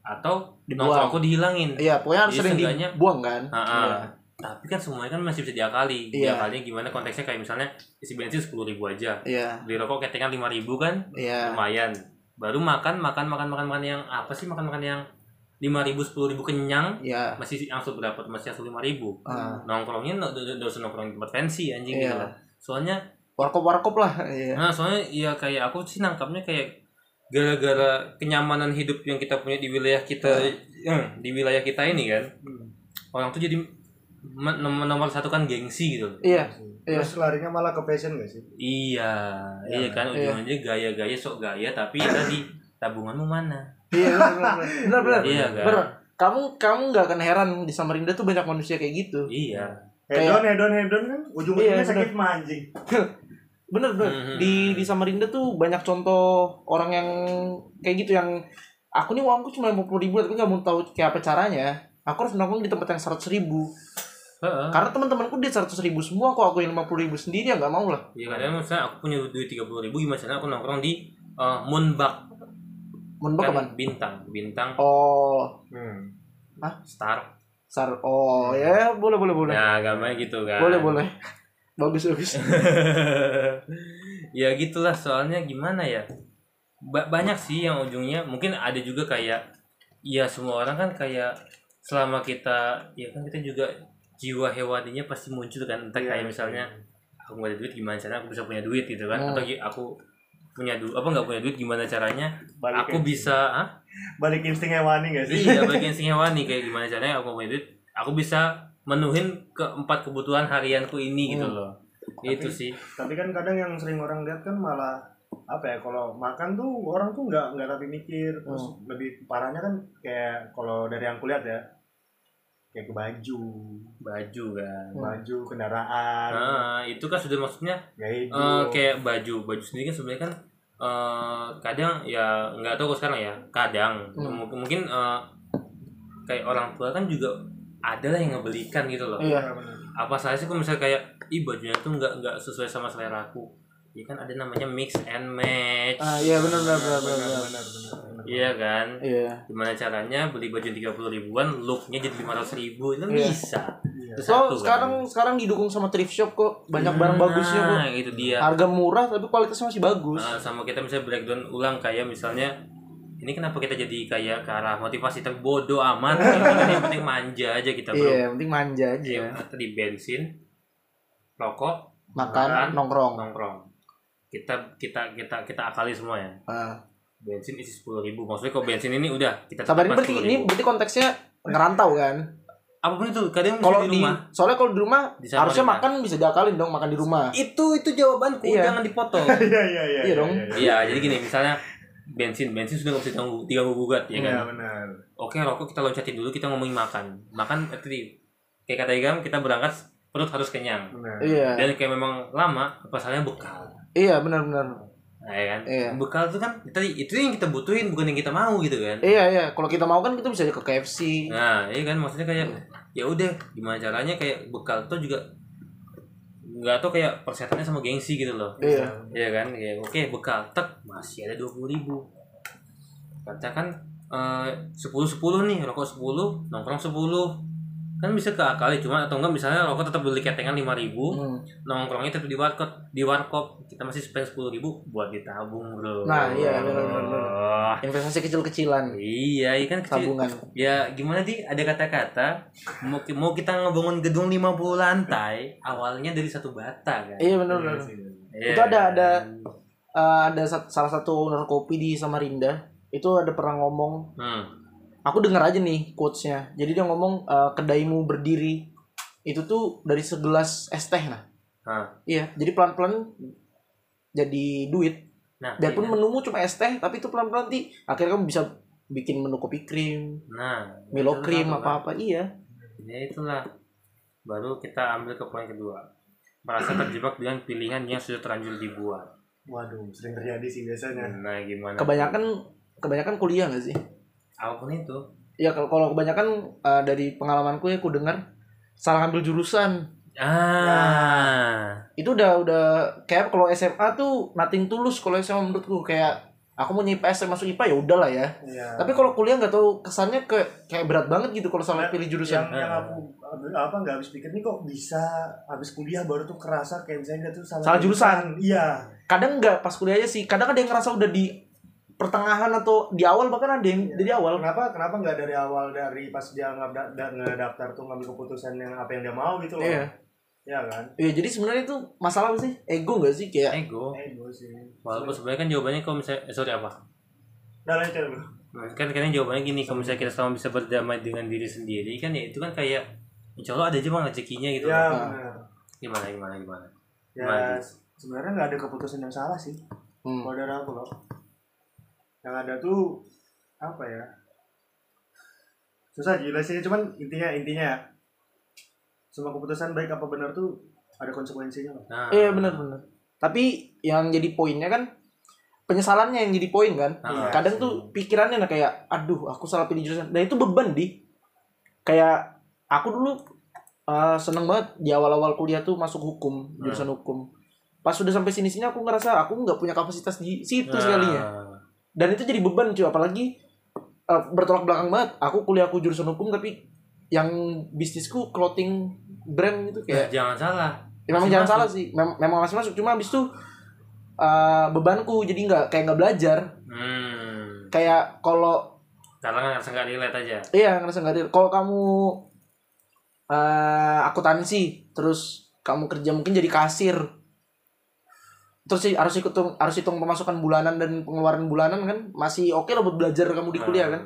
atau Dibuang. nongkrongku dihilangin Iya, pokoknya harus Jadi sering dibuang kan. Ah, ah. Iya. tapi kan semuanya kan masih bisa diakali Iya. diakalinya gimana konteksnya kayak misalnya isi bensin sepuluh ribu aja Iya. beli rokok ketengan lima ribu kan Iya. lumayan baru makan makan makan makan makan yang apa sih makan makan yang lima ribu sepuluh ribu kenyang Iya. masih angsur berapa masih angsur lima ribu Ah. nongkrongnya nggak nggak usah nongkrong di tempat fancy anjing Iya. gitu lah soalnya Warkop-warkop lah. Iya. Nah, soalnya ya kayak aku sih nangkapnya kayak gara-gara kenyamanan hidup yang kita punya di wilayah kita eh, di wilayah kita ini kan. Orang tuh jadi nomor, nomor satu kan gengsi gitu. Iya. Iya. Terus larinya malah ke fashion gak sih? Iya, iya kan Iya. ujungnya gaya-gaya sok gaya tapi tadi tabunganmu mana? Iya, benar benar. Iya kan? Benar. Kamu kamu nggak akan heran di Samarinda tuh banyak manusia kayak gitu. Iya. Hedon, hedon, hedon kan ujung-ujungnya Iya, sakit manjing. Bener bener. Mhm. Di di Samarinda tuh banyak contoh orang yang kayak gitu yang aku nih uangku cuma lima puluh ribu tapi nggak mau tahu kayak apa caranya. Aku harus nongkrong di tempat yang seratus ribu. Heeh. Karena teman-temanku dia seratus ribu semua, kok aku yang lima puluh ribu sendiri ya nggak mau lah. Iya kadang misalnya aku punya duit tiga puluh ribu gimana caranya aku nongkrong di eh, Moonbak Menbak kan kapan? bintang bintang Oh, Hmm. star sar. Oh ya boleh boleh boleh. Nah, gambarnya gitu kan. Boleh boleh. Bagus bagus. ya gitulah soalnya gimana ya. Ba- banyak sih yang ujungnya mungkin ada juga kayak ya semua orang kan kayak selama kita ya kan kita juga jiwa hewaninya pasti muncul kan entah Iya, kayak misalnya aku nggak ada duit gimana caranya aku bisa punya duit gitu kan Hmm. atau aku punya duit apa nggak punya duit gimana caranya? Balik aku insting- bisa ah balik insting hewani gak sih? iya bagian insting hewani kayak gimana caranya aku punya duit? Aku bisa menuhin keempat kebutuhan harianku ini gitu Hmm. loh. Itu Tapi- sih. Tapi kan kadang yang sering orang lihat kan malah apa ya kalau makan tuh orang tuh nggak nggak tapi mikir. Terus lebih parahnya kan kayak kalau dari yang kulihat ya kayak ke baju baju kan Hmm. baju kendaraan nah itu kan sudah maksudnya hidup eh, kayak baju baju sendiri kan sebenarnya kan eh, kadang ya nggak tahu kok sekarang ya kadang Hmm. mungkin mungkin eh, kayak orang tua kan juga ada lah yang ngebelikan gitu loh Iya. apa salah sih kok misalnya kayak ih bajunya tuh nggak nggak sesuai sama selera aku ya kan ada namanya mix and match Ah iya benar benar benar benar. benar benar. benar benar iya kan Iya. gimana caranya beli baju tiga puluh ribuan looknya jadi lima ratus ribu itu Iya. bisa Iya. Itu So satu kan. sekarang sekarang didukung sama thrift shop kok banyak barang bagusnya kok. nah itu dia Harga murah tapi kualitasnya masih bagus. Nah, sama kita misalnya breakdown ulang kayak misalnya ini kenapa kita jadi kayak ke arah motivasi tapi bodoh amat Ini kan yang penting manja aja kita bro Iya, yang penting manja aja. Iya, kita di bensin rokok Makan, Makan. nongkrong. nongkrong kita kita kita kita akali semua ya Ah. bensin isi sepuluh ribu maksudnya kalau bensin ini udah kita Sabarin tetapkan berarti 10.000. ini berarti konteksnya ngerantau kan? apa pun itu kadang Kalau di, di rumah soalnya kalau di rumah harusnya makan bisa diakalin dong makan di rumah. itu itu jawabanku Iya. jangan dipotong iya iya iya Iya dong. iya jadi gini misalnya bensin bensin sudah nggak bisa diganggu diganggu gugat ya kan iya benar Oke rokok kita loncatin dulu kita ngomongin makan makan itu di- kayak kata Igam kita berangkat perut harus kenyang benar Iya. dan kayak memang lama pasalnya bekal Iya, benar-benar. nah, ya kan Iya. bekal itu kan tadi itu yang kita butuhin bukan yang kita mau gitu kan Iya, iya. Kalau kita mau kan kita bisa ke KFC. nah iya kan maksudnya kayak ya udah gimana caranya kayak bekal tuh juga nggak tahu kayak persetannya sama gengsi gitu loh Iya. Iya kan, ya oke bekal tek masih ada dua puluh ribu. Katakan eh, sepuluh sepuluh nih rokok sepuluh nongkrong sepuluh kan bisa keakali cuma atau enggak misalnya rokok tetap beli ketengan lima ribu Hmm. nongkrongnya tetap di warkop di warkop kita masih spend sepuluh ribu buat ditabung bro Nah, iya, benar, benar, benar. Investasi kecil-kecilan. iya iya kan kecil Tabungan. ya gimana sih ada kata-kata mau mau kita ngebangun gedung 50 lantai awalnya dari satu bata kan Iya, benar-benar. Iya. Itu ada- ada- Eh, ada sa- salah satu owner kopi di Samarinda itu ada pernah ngomong hmm. Aku denger aja nih quotesnya. Jadi dia ngomong eh, kedaimu berdiri. Itu tuh dari segelas es teh nah. Hah. iya jadi pelan pelan jadi duit. Nah biarpun iya. menumu cuma es teh tapi itu pelan pelan nanti akhirnya kamu bisa bikin menu kopi krim nah Milo krim apa apa iya. Ya itulah. Baru kita ambil ke poin kedua. Merasa terjebak dengan pilihan yang sudah terlanjur dibuat. Waduh, sering terjadi sih biasanya. nah gimana kebanyakan kebanyakan kuliah nggak sih apa pun itu. Ya kalau kalau kebanyakan uh, dari pengalamanku ya aku dengar salah ambil jurusan. Ah. Itu udah udah kayak kalau SMA tuh nothing tulus kalau SMA menurutku. Kayak aku mau IPS masuk IPA ya udahlah ya. Iya. tapi kalau kuliah nggak tahu kesannya ke kayak berat banget gitu kalau salah pilih jurusan. yang, yang aku apa nggak habis pikir nih kok bisa habis kuliah baru tuh kerasa kayak misalnya tuh salah, Salah jurusan. Iya. kadang nggak pas kuliah aja sih. Kadang ada yang ngerasa udah di pertengahan atau di awal bahkan ada yang dari awal Kenapa kenapa nggak dari awal dari pas dia ngada- da- ngedaftar tuh ngambil keputusan yang apa yang dia mau gitu loh. iya Iya kan? iya jadi sebenarnya itu masalah apa sih ego nggak sih kayak ego Ego sih. walaupun sebenarnya kan jawabannya kalau misalnya eh, sorry apa Udah lanjut bro. Nah, kan kadang jawabannya gini kalau misalnya kita sama bisa berdamai dengan diri sendiri kan ya itu kan kayak insya Allah ada aja bang rezekinya gitu Ya loh. benar. gimana gimana gimana Ya Gimana? sebenarnya nggak ada keputusan yang salah sih. hmm. Kalau dari aku loh. Yang ada tuh apa ya? Susah jelasinnya cuman intinya intinya ya. Semua keputusan baik apa benar tuh ada konsekuensinya loh. nah. Iya benar-benar tapi yang jadi poinnya kan penyesalannya yang jadi poin kan. Ah, kadang tuh pikirannya nah kayak aduh aku salah pilih jurusan. Dan itu beban di. Kayak aku dulu uh, seneng banget di awal-awal kuliah tuh masuk hukum jurusan hukum. Pas sudah sampai sini sini aku ngerasa aku nggak punya kapasitas di situ Nah, sekalinya dan itu jadi beban cuy. Apalagi uh, bertolak belakang banget. Aku kuliah aku jurusan hukum tapi yang bisnisku clothing brand gitu ya, kayak jangan salah. Ya, memang Masih jangan masuk. salah sih. Mem- memang masih masuk. Cuma abis itu uh, bebanku. Jadi nggak kayak nggak belajar. Hmm. Kayak kalau karena ngerasa nggak relate aja. Iya ngerasa nggak real. kalau kamu uh, akuntansi terus kamu kerja mungkin jadi kasir terus sih harus ikut hitung- harus hitung pemasukan bulanan dan pengeluaran bulanan kan. Masih oke lah buat belajar kamu di kuliah kan.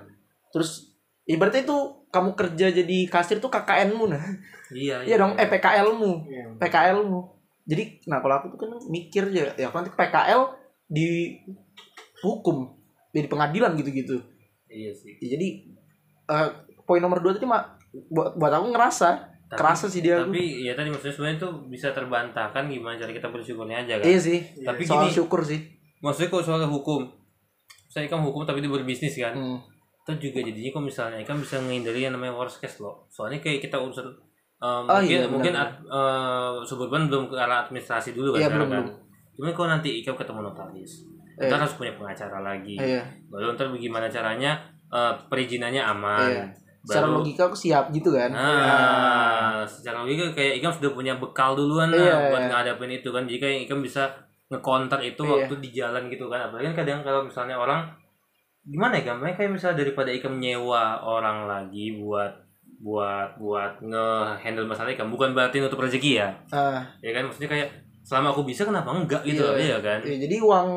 Terus ibaratnya itu kamu kerja jadi kasir tuh KKN-mu nah. Iya iya dong eh PKL-mu Iya. PKL-mu jadi nah kalau aku tuh kan mikir ya ya nanti PKL di hukum di pengadilan gitu-gitu. Iya sih. Ya, jadi eh, poin nomor dua tadi mak buat, buat aku ngerasa Tapi- kerasa sih dia tapi ya tadi maksudnya sebenarnya itu bisa terbantahkan gimana cara kita bersyukurnya aja kan? Iya sih. Tapi soal gini syukur sih. maksudnya kalau soal hukum saya kan hukum tapi dia berbisnis kan? Hmm. itu juga jadinya kalau misalnya kan bisa menghindari yang namanya worst case loh. Soalnya kayak kita urusan um, Oh, mungkin iya, benar. mungkin ad, uh, suburban belum ke arah administrasi dulu kan Iya, belum, kan? cuman kalau nanti ikam ketemu notaris Eh. ntar harus punya pengacara lagi. Iya. Baru ntar bagaimana caranya uh, perizinannya aman. Iya. Secara baru logika aku siap gitu kan Nah, secara logika kayak Ikam sudah punya bekal duluan lah Iya, buat iya. ngadapin itu kan. Jika Ikam bisa nge-counter itu Iya. waktu di jalan gitu kan. Apalagi kan kadang kalau misalnya orang gimana ya Ikam? Kayak misalnya daripada Ikam nyewa orang lagi buat buat buat nge-handle masalah Ikam bukan berarti nutup rezeki ya. Ah, Ya kan maksudnya kayak selama aku bisa kenapa enggak gitu Iya, loh iya. ya kan. iya, jadi uang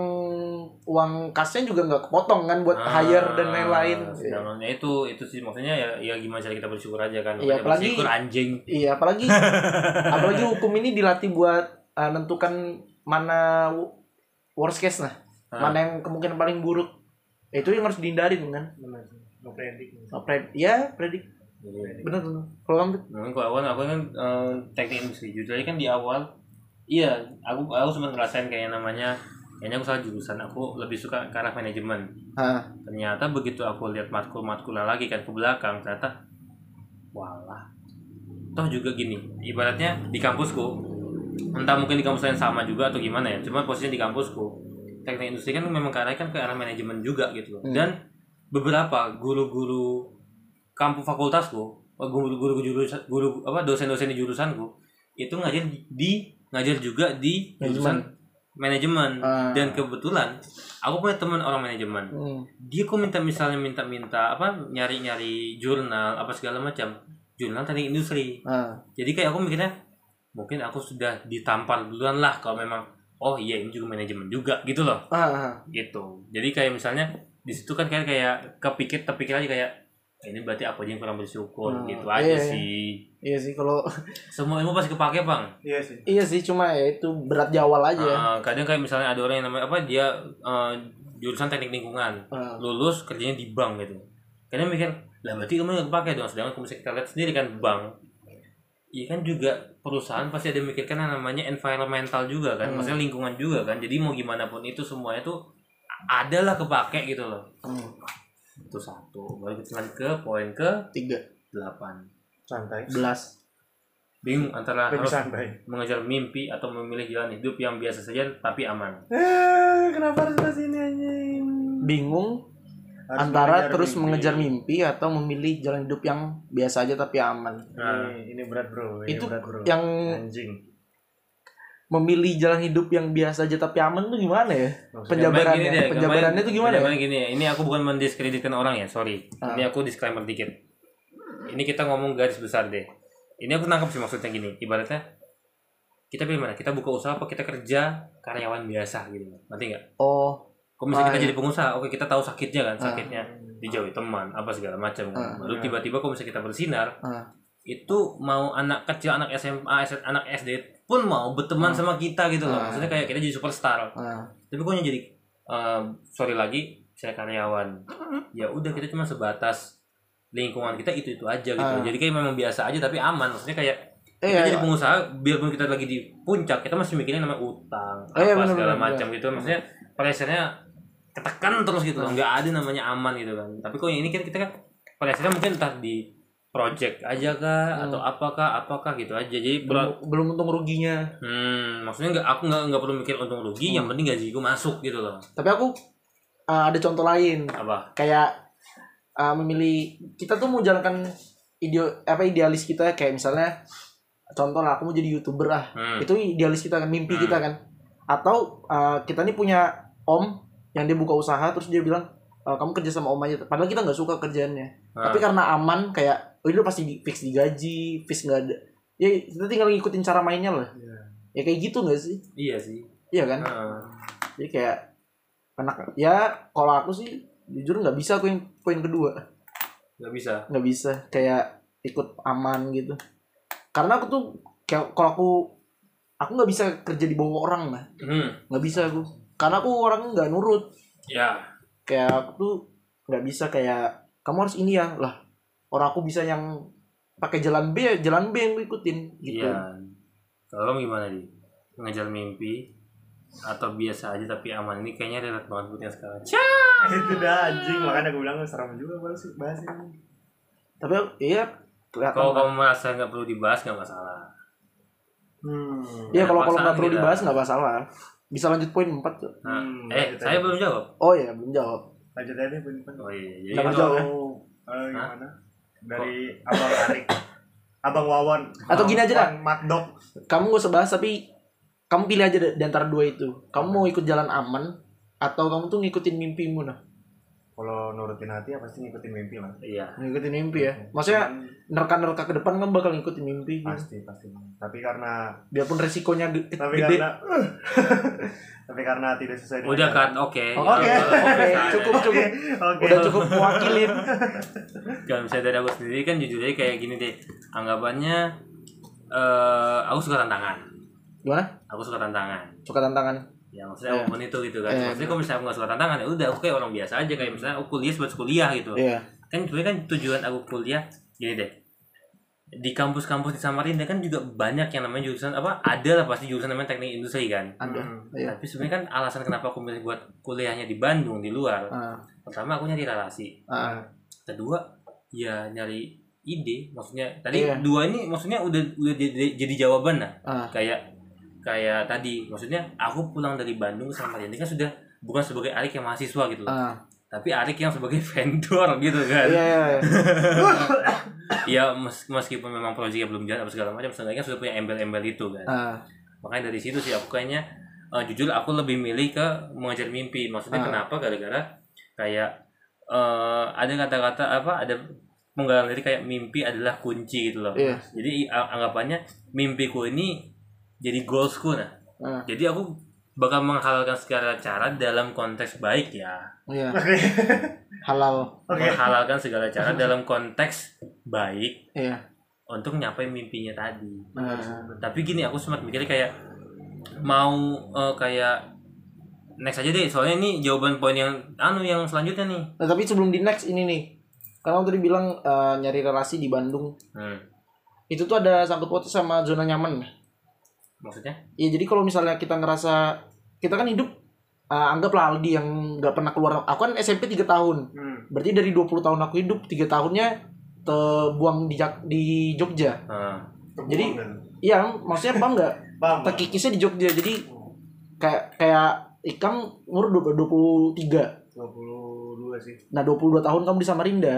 uang kasnya juga nggak kepotong kan buat Ah, hire dan lain-lain Iya. ya itu itu sih maksudnya ya ya gimana cara kita bersyukur aja kan. Iya, apalagi- bersyukur anjing. Iya, apalagi apalagi hukum ini dilatih buat uh, nentukan mana worst case nah, Ah. mana yang kemungkinan paling buruk. Itu yang harus dihindarin kan. Benar. No predik. Oh, pred ya, predik. Iya. Bener bener. Kalau kamu Mungkin kalau awal aku kan eh, teknik industri jujur aja kan di awal iya aku aku sempat ngerasain kayak namanya kayaknya aku salah jurusan aku lebih suka ke arah manajemen. Ah, ternyata begitu aku lihat matkul matkulnya lagi kan ke belakang ternyata walah. Toh juga gini ibaratnya di kampusku entah mungkin di kampus lain sama juga atau gimana ya cuma posisinya di kampusku teknik industri kan memang ke arah kan ke arah manajemen juga gitu loh. Hmm. dan beberapa guru-guru kampus fakultasku oh, guru-guru jurusan guru apa dosen-dosen di jurusanku itu ngajar di ngajar juga di jurusan manajemen. Ah. dan kebetulan aku punya teman orang manajemen. Hmm, dia kok minta misalnya minta-minta apa nyari-nyari jurnal apa segala macam. Jurnal teknik industri. Ah, jadi kayak aku mikirnya mungkin aku sudah ditampar duluan lah kalau memang oh iya ini juga manajemen juga gitu loh. Ah. gitu. Jadi kayak misalnya di situ kan kayak kayak kepikir terpikir aja kayak ini berarti aku aja yang kurang bersyukur Hmm, gitu iya, aja iya. sih iya sih kalau semua ilmu pasti kepake bang Iya sih. iya sih cuma ya itu berat di awal aja Ah, kadang kayak misalnya ada orang yang namanya apa dia eh, jurusan teknik lingkungan Ah. lulus kerjanya di bank gitu kadang mikir lah berarti ilmu nggak kepake dong sedangkan kalau misalnya kita lihat sendiri kan bank Iya kan juga perusahaan pasti ada mikirkan yang namanya environmental juga kan, Hmm. maksudnya lingkungan juga kan. Jadi mau gimana pun itu semuanya tuh adalah kepake gitu loh. Hmm, Itu satu. Baru kita lanjut ke poin ke tiga 8. Santai. belas Bingung antara Lebih harus santai. mengejar mimpi atau memilih jalan hidup yang biasa saja tapi aman. Eh, kenapa harus ke sini anjing? bingung Harus antara mengejar terus mimpi. mengejar mimpi atau memilih jalan hidup yang biasa aja tapi aman Nah, Ini, ini berat bro. Ini itu berat bro. yang anjing. Memilih jalan hidup yang biasa aja tapi aman tuh gimana ya Maksudnya penjabarannya gini deh, penjabarannya tuh gimana ya gini, ini aku bukan mendiskreditkan orang ya, sorry. Ah. Ini aku disclaimer dikit. Ini kita ngomong garis besar deh. Ini aku nangkap sih maksudnya gini, ibaratnya kita pilih mana? Kita buka usaha apa kita kerja karyawan biasa gitu. Nanti nggak? oh Kalau misalnya Ah, kita iya. jadi pengusaha, oke kita tahu sakitnya kan, Ah. sakitnya dijauhi teman, apa segala macam kan. Ah, Baru iya. tiba-tiba kalau misalnya kita bersinar, ah, itu mau anak kecil, anak SMA, anak SD pun mau berteman Ah. sama kita gitu loh. Ah. Maksudnya kayak kita jadi superstar ah. tapi kok jadi eh, sorry lagi saya karyawan ya udah kita cuma sebatas lingkungan kita itu itu aja gitu Ah. jadi kayak memang biasa aja tapi aman maksudnya kayak Eh, kita iya, jadi pengusaha biarpun kita lagi di puncak kita masih mikirin namanya utang Oh, iya, apa bener, segala macam gitu maksudnya pressure-nya ketekan terus gitu loh nggak ada namanya aman gitu kan tapi kok yang ini kan kita kan pressure-nya mungkin entah di project aja kah Hmm. atau apakah apakah gitu aja jadi belum, belum untung ruginya hmm maksudnya nggak aku nggak nggak perlu mikir untung rugi yang Hmm. penting gaji gue masuk gitu loh tapi aku ah, ada contoh lain apa kayak ah, memilih kita tuh mau jalankan ide apa idealis kita kayak misalnya contoh lah aku mau jadi youtuber ah Hmm. itu idealis kita kan mimpi Hmm. kita kan atau uh, kita nih punya om yang dia buka usaha terus dia bilang "Uh, kamu kerja sama om aja padahal kita nggak suka kerjaannya Ah. tapi karena aman kayak oh udah pasti di, fix digaji fix nggak ada ya kita tinggal ngikutin cara mainnya lah Iya. ya kayak gitu nggak sih Iya sih. iya kan Heeh. jadi kayak anak ya kalau aku sih jujur nggak bisa aku yang poin kedua Gak bisa. nggak bisa kayak ikut aman gitu karena aku tuh kayak kalau aku aku nggak bisa kerja di bawah orang lah Hmm. nggak bisa aku karena aku orangnya nggak nurut Ya. kayak aku tuh nggak bisa kayak kamu harus ini ya lah orang aku bisa yang pakai jalan B ya jalan B yang gue ikutin gitu Iya. Kalau kamu gimana nih? Mengejar mimpi atau biasa aja tapi aman ini kayaknya relate banget buat yang sekarang. itu dah anjing makanya gue bilang serem juga bahas bahas ini. tapi iya Kalau kamu merasa nggak perlu dibahas nggak masalah. Hmm. Iya kalau kalau nggak perlu dibahas nggak masalah bisa lanjut poin 4 tuh Nah, Hmm, eh, saya aja. belum jawab. oh ya belum jawab Lanjut aja nih, Bun. Oh iya, jadi kalau- jawab. Kalau eh, gimana? Dari Abang Arik. Abang Wawan. Atau gini aja. Wawan Madok. kamu gak usah bahas tapi kamu pilih aja di antara dua itu kamu mau ikut jalan aman atau kamu tuh ngikutin mimpimu nah Kalau nurutin hati ya pasti ngikutin mimpi lah. Iya. ngikutin mimpi ya maksudnya Cuman nerka-nerka ke depan kan bakal ngikutin mimpi gitu. pasti pasti. Tapi karena biarpun resikonya ge- tapi gede karena tapi karena tidak sesuai dengan Udah kan, oke. Oke, Ya, kalau oke, misalnya- cukup cukup Oke. udah cukup mewakilin Kalau misalnya dari aku sendiri kan jujur aja kayak gini deh. Anggapannya eh aku suka tantangan. gimana Aku suka tantangan. suka tantangan Ya maksudnya Iya. apa pun itu gitu kan. Iya, maksudnya kalau misalnya aku gak suka tantangan ya udah aku kayak orang biasa aja kayak misalnya aku kuliah sebatas kuliah gitu. iya Kan sebenarnya kan tujuan aku kuliah gini deh. Di kampus-kampus di Samarinda kan juga banyak yang namanya jurusan apa? Ada lah pasti jurusan namanya teknik industri kan. ada Hmm. iya Tapi sebenarnya kan alasan kenapa aku milih buat kuliahnya di Bandung di luar. Ah, Pertama aku nyari relasi. ah, Kedua ya nyari ide. Maksudnya tadi Iya. dua ini maksudnya udah udah jadi, jadi jawaban lah. ah. Kayak kayak tadi maksudnya aku pulang dari Bandung ke Samarinda kan sudah bukan sebagai Arik yang mahasiswa gitu loh. ah. Tapi Arik yang sebagai vendor gitu kan. iya iya iya. Ya mes- meskipun memang proyeknya belum jalan apa segala macam, seenggaknya sudah punya embel-embel itu kan. Ah, Makanya dari situ sih aku kayaknya eh, jujur aku lebih milih ke mengejar mimpi. Maksudnya Ah. kenapa? Gara-gara kayak eh, ada kata-kata apa? Ada penggalan diri kayak mimpi adalah kunci gitu loh. iya Jadi anggapannya mimpiku ini jadi goalsku nah. ah. Jadi aku bakal menghalalkan segala cara dalam konteks baik ya Iya, Oke. halal. Oke. menghalalkan segala cara dalam konteks baik Iya. untuk nyapai mimpinya tadi Nah, tapi gini aku sempat mikirnya kayak mau eh, kayak next aja deh soalnya ini jawaban poin yang anu yang selanjutnya nih nah, tapi sebelum di next ini nih. Karena tadi bilang eh, nyari relasi di Bandung. hmm. Itu tuh ada sangkut pautnya sama zona nyaman. Maksudnya Ya jadi kalau misalnya kita ngerasa kita kan hidup eh, anggaplah Aldi yang nggak pernah keluar. Aku kan SMP 3 tahun. Hmm. Berarti dari 20 tahun aku hidup, 3 tahunnya terbuang di Jak- di Jogja. Nah, Jadi- dan- Iya, maksudnya paham nggak? Bang. Terkikisnya di Jogja. Jadi kayak kayak Ikam umur 23. 22 sih. Nah, 22 tahun kamu di Samarinda.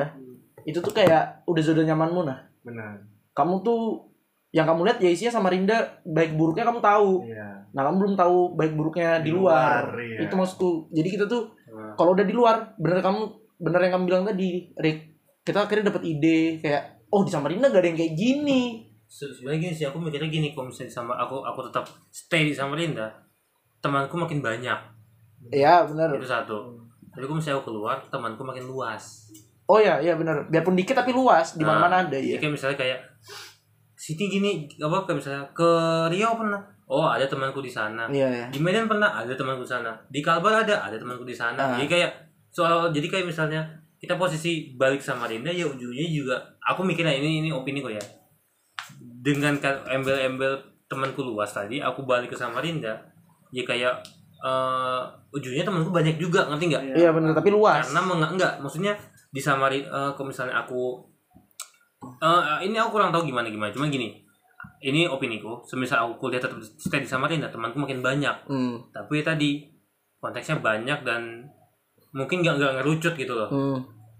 Itu tuh kayak udah zona nyamanmu nah. Benar. Kamu tuh yang kamu lihat ya isinya Samarinda baik buruknya kamu tahu. Iya. Nah, kamu belum tahu baik buruknya di, Di luar. luar, iya. Itu maksudku. Jadi kita tuh nah. kalau udah di luar, bener kamu bener yang kamu bilang tadi, Rick. Kita akhirnya dapat ide kayak oh di Samarinda gak ada yang kayak gini. Se- sebenarnya gini sih aku mikirnya gini kalau misalnya sama aku aku tetap stay di Samarinda temanku makin banyak Iya, bener. itu satu tapi kalau misalnya aku keluar temanku makin luas Oh ya, iya bener. Biarpun dikit tapi luas, di mana-mana ada Jadi ya. kayak misalnya kayak Siti gini apa kayak misalnya ke Riau pernah oh ada temanku di sana Iya, iya. di Medan pernah ada temanku di sana di Kalbar ada ada temanku di sana Ah. jadi kayak soal jadi kayak misalnya kita posisi balik Samarinda ya ujungnya juga aku mikirnya ini ini opini kok ya dengan embel-embel temanku luas tadi aku balik ke Samarinda ya kayak eh, ujungnya temanku banyak juga ngerti nggak Iya bener, tapi luas. karena menga- enggak maksudnya di Samarinda eh, kalau misalnya aku eh, ini aku kurang tahu gimana gimana cuma gini ini opiniku semisal aku kuliah tetap stay di Samarinda temanku makin banyak Hmm. tapi ya tadi konteksnya banyak dan mungkin nggak nggak ngerucut gitu loh Hmm.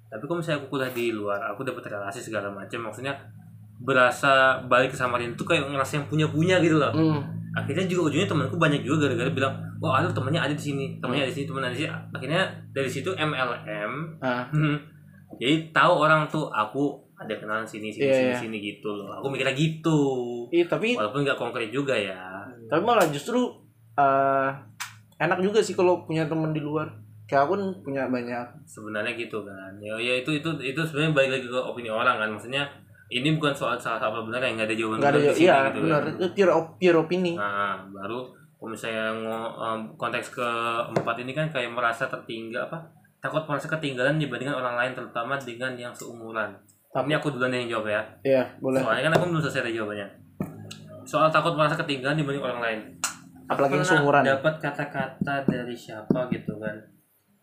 tapi kalau misalnya aku kuliah di luar aku dapat relasi segala macam maksudnya berasa balik ke Samarinda tuh kayak ngerasa yang punya punya gitu loh Hmm. akhirnya juga ujungnya temanku banyak juga gara-gara bilang wah ada temannya ada di sini temannya ada di sini temannya ada di sini akhirnya dari situ MLM Ah. Hmm. Jadi tahu orang tuh aku ada kenalan sini sini Iya, sini, iya. sini gitu loh. Aku mikirnya gitu. Iya, tapi Walaupun nggak konkret juga ya. tapi malah justru eh, enak juga sih kalau punya temen di luar. Kayak aku punya banyak. Sebenarnya gitu kan. Ya, ya itu itu itu sebenarnya balik lagi ke opini orang kan. Maksudnya ini bukan soal salah apa benar yang nggak ada jawaban Enggak ada sini iya, gitu benar. kan. Itu pure op- pure opini. Nah, baru kalau misalnya em, konteks keempat ini kan kayak merasa tertinggal apa? Takut merasa ketinggalan dibandingkan orang lain terutama dengan yang seumuran. Ini aku duluan yang jawab ya. Iya, boleh. Soalnya kan aku belum selesai ada jawabannya. Soal takut merasa ketinggalan dibanding orang lain. Apalagi yang seumuran. dapat kata-kata dari siapa gitu kan.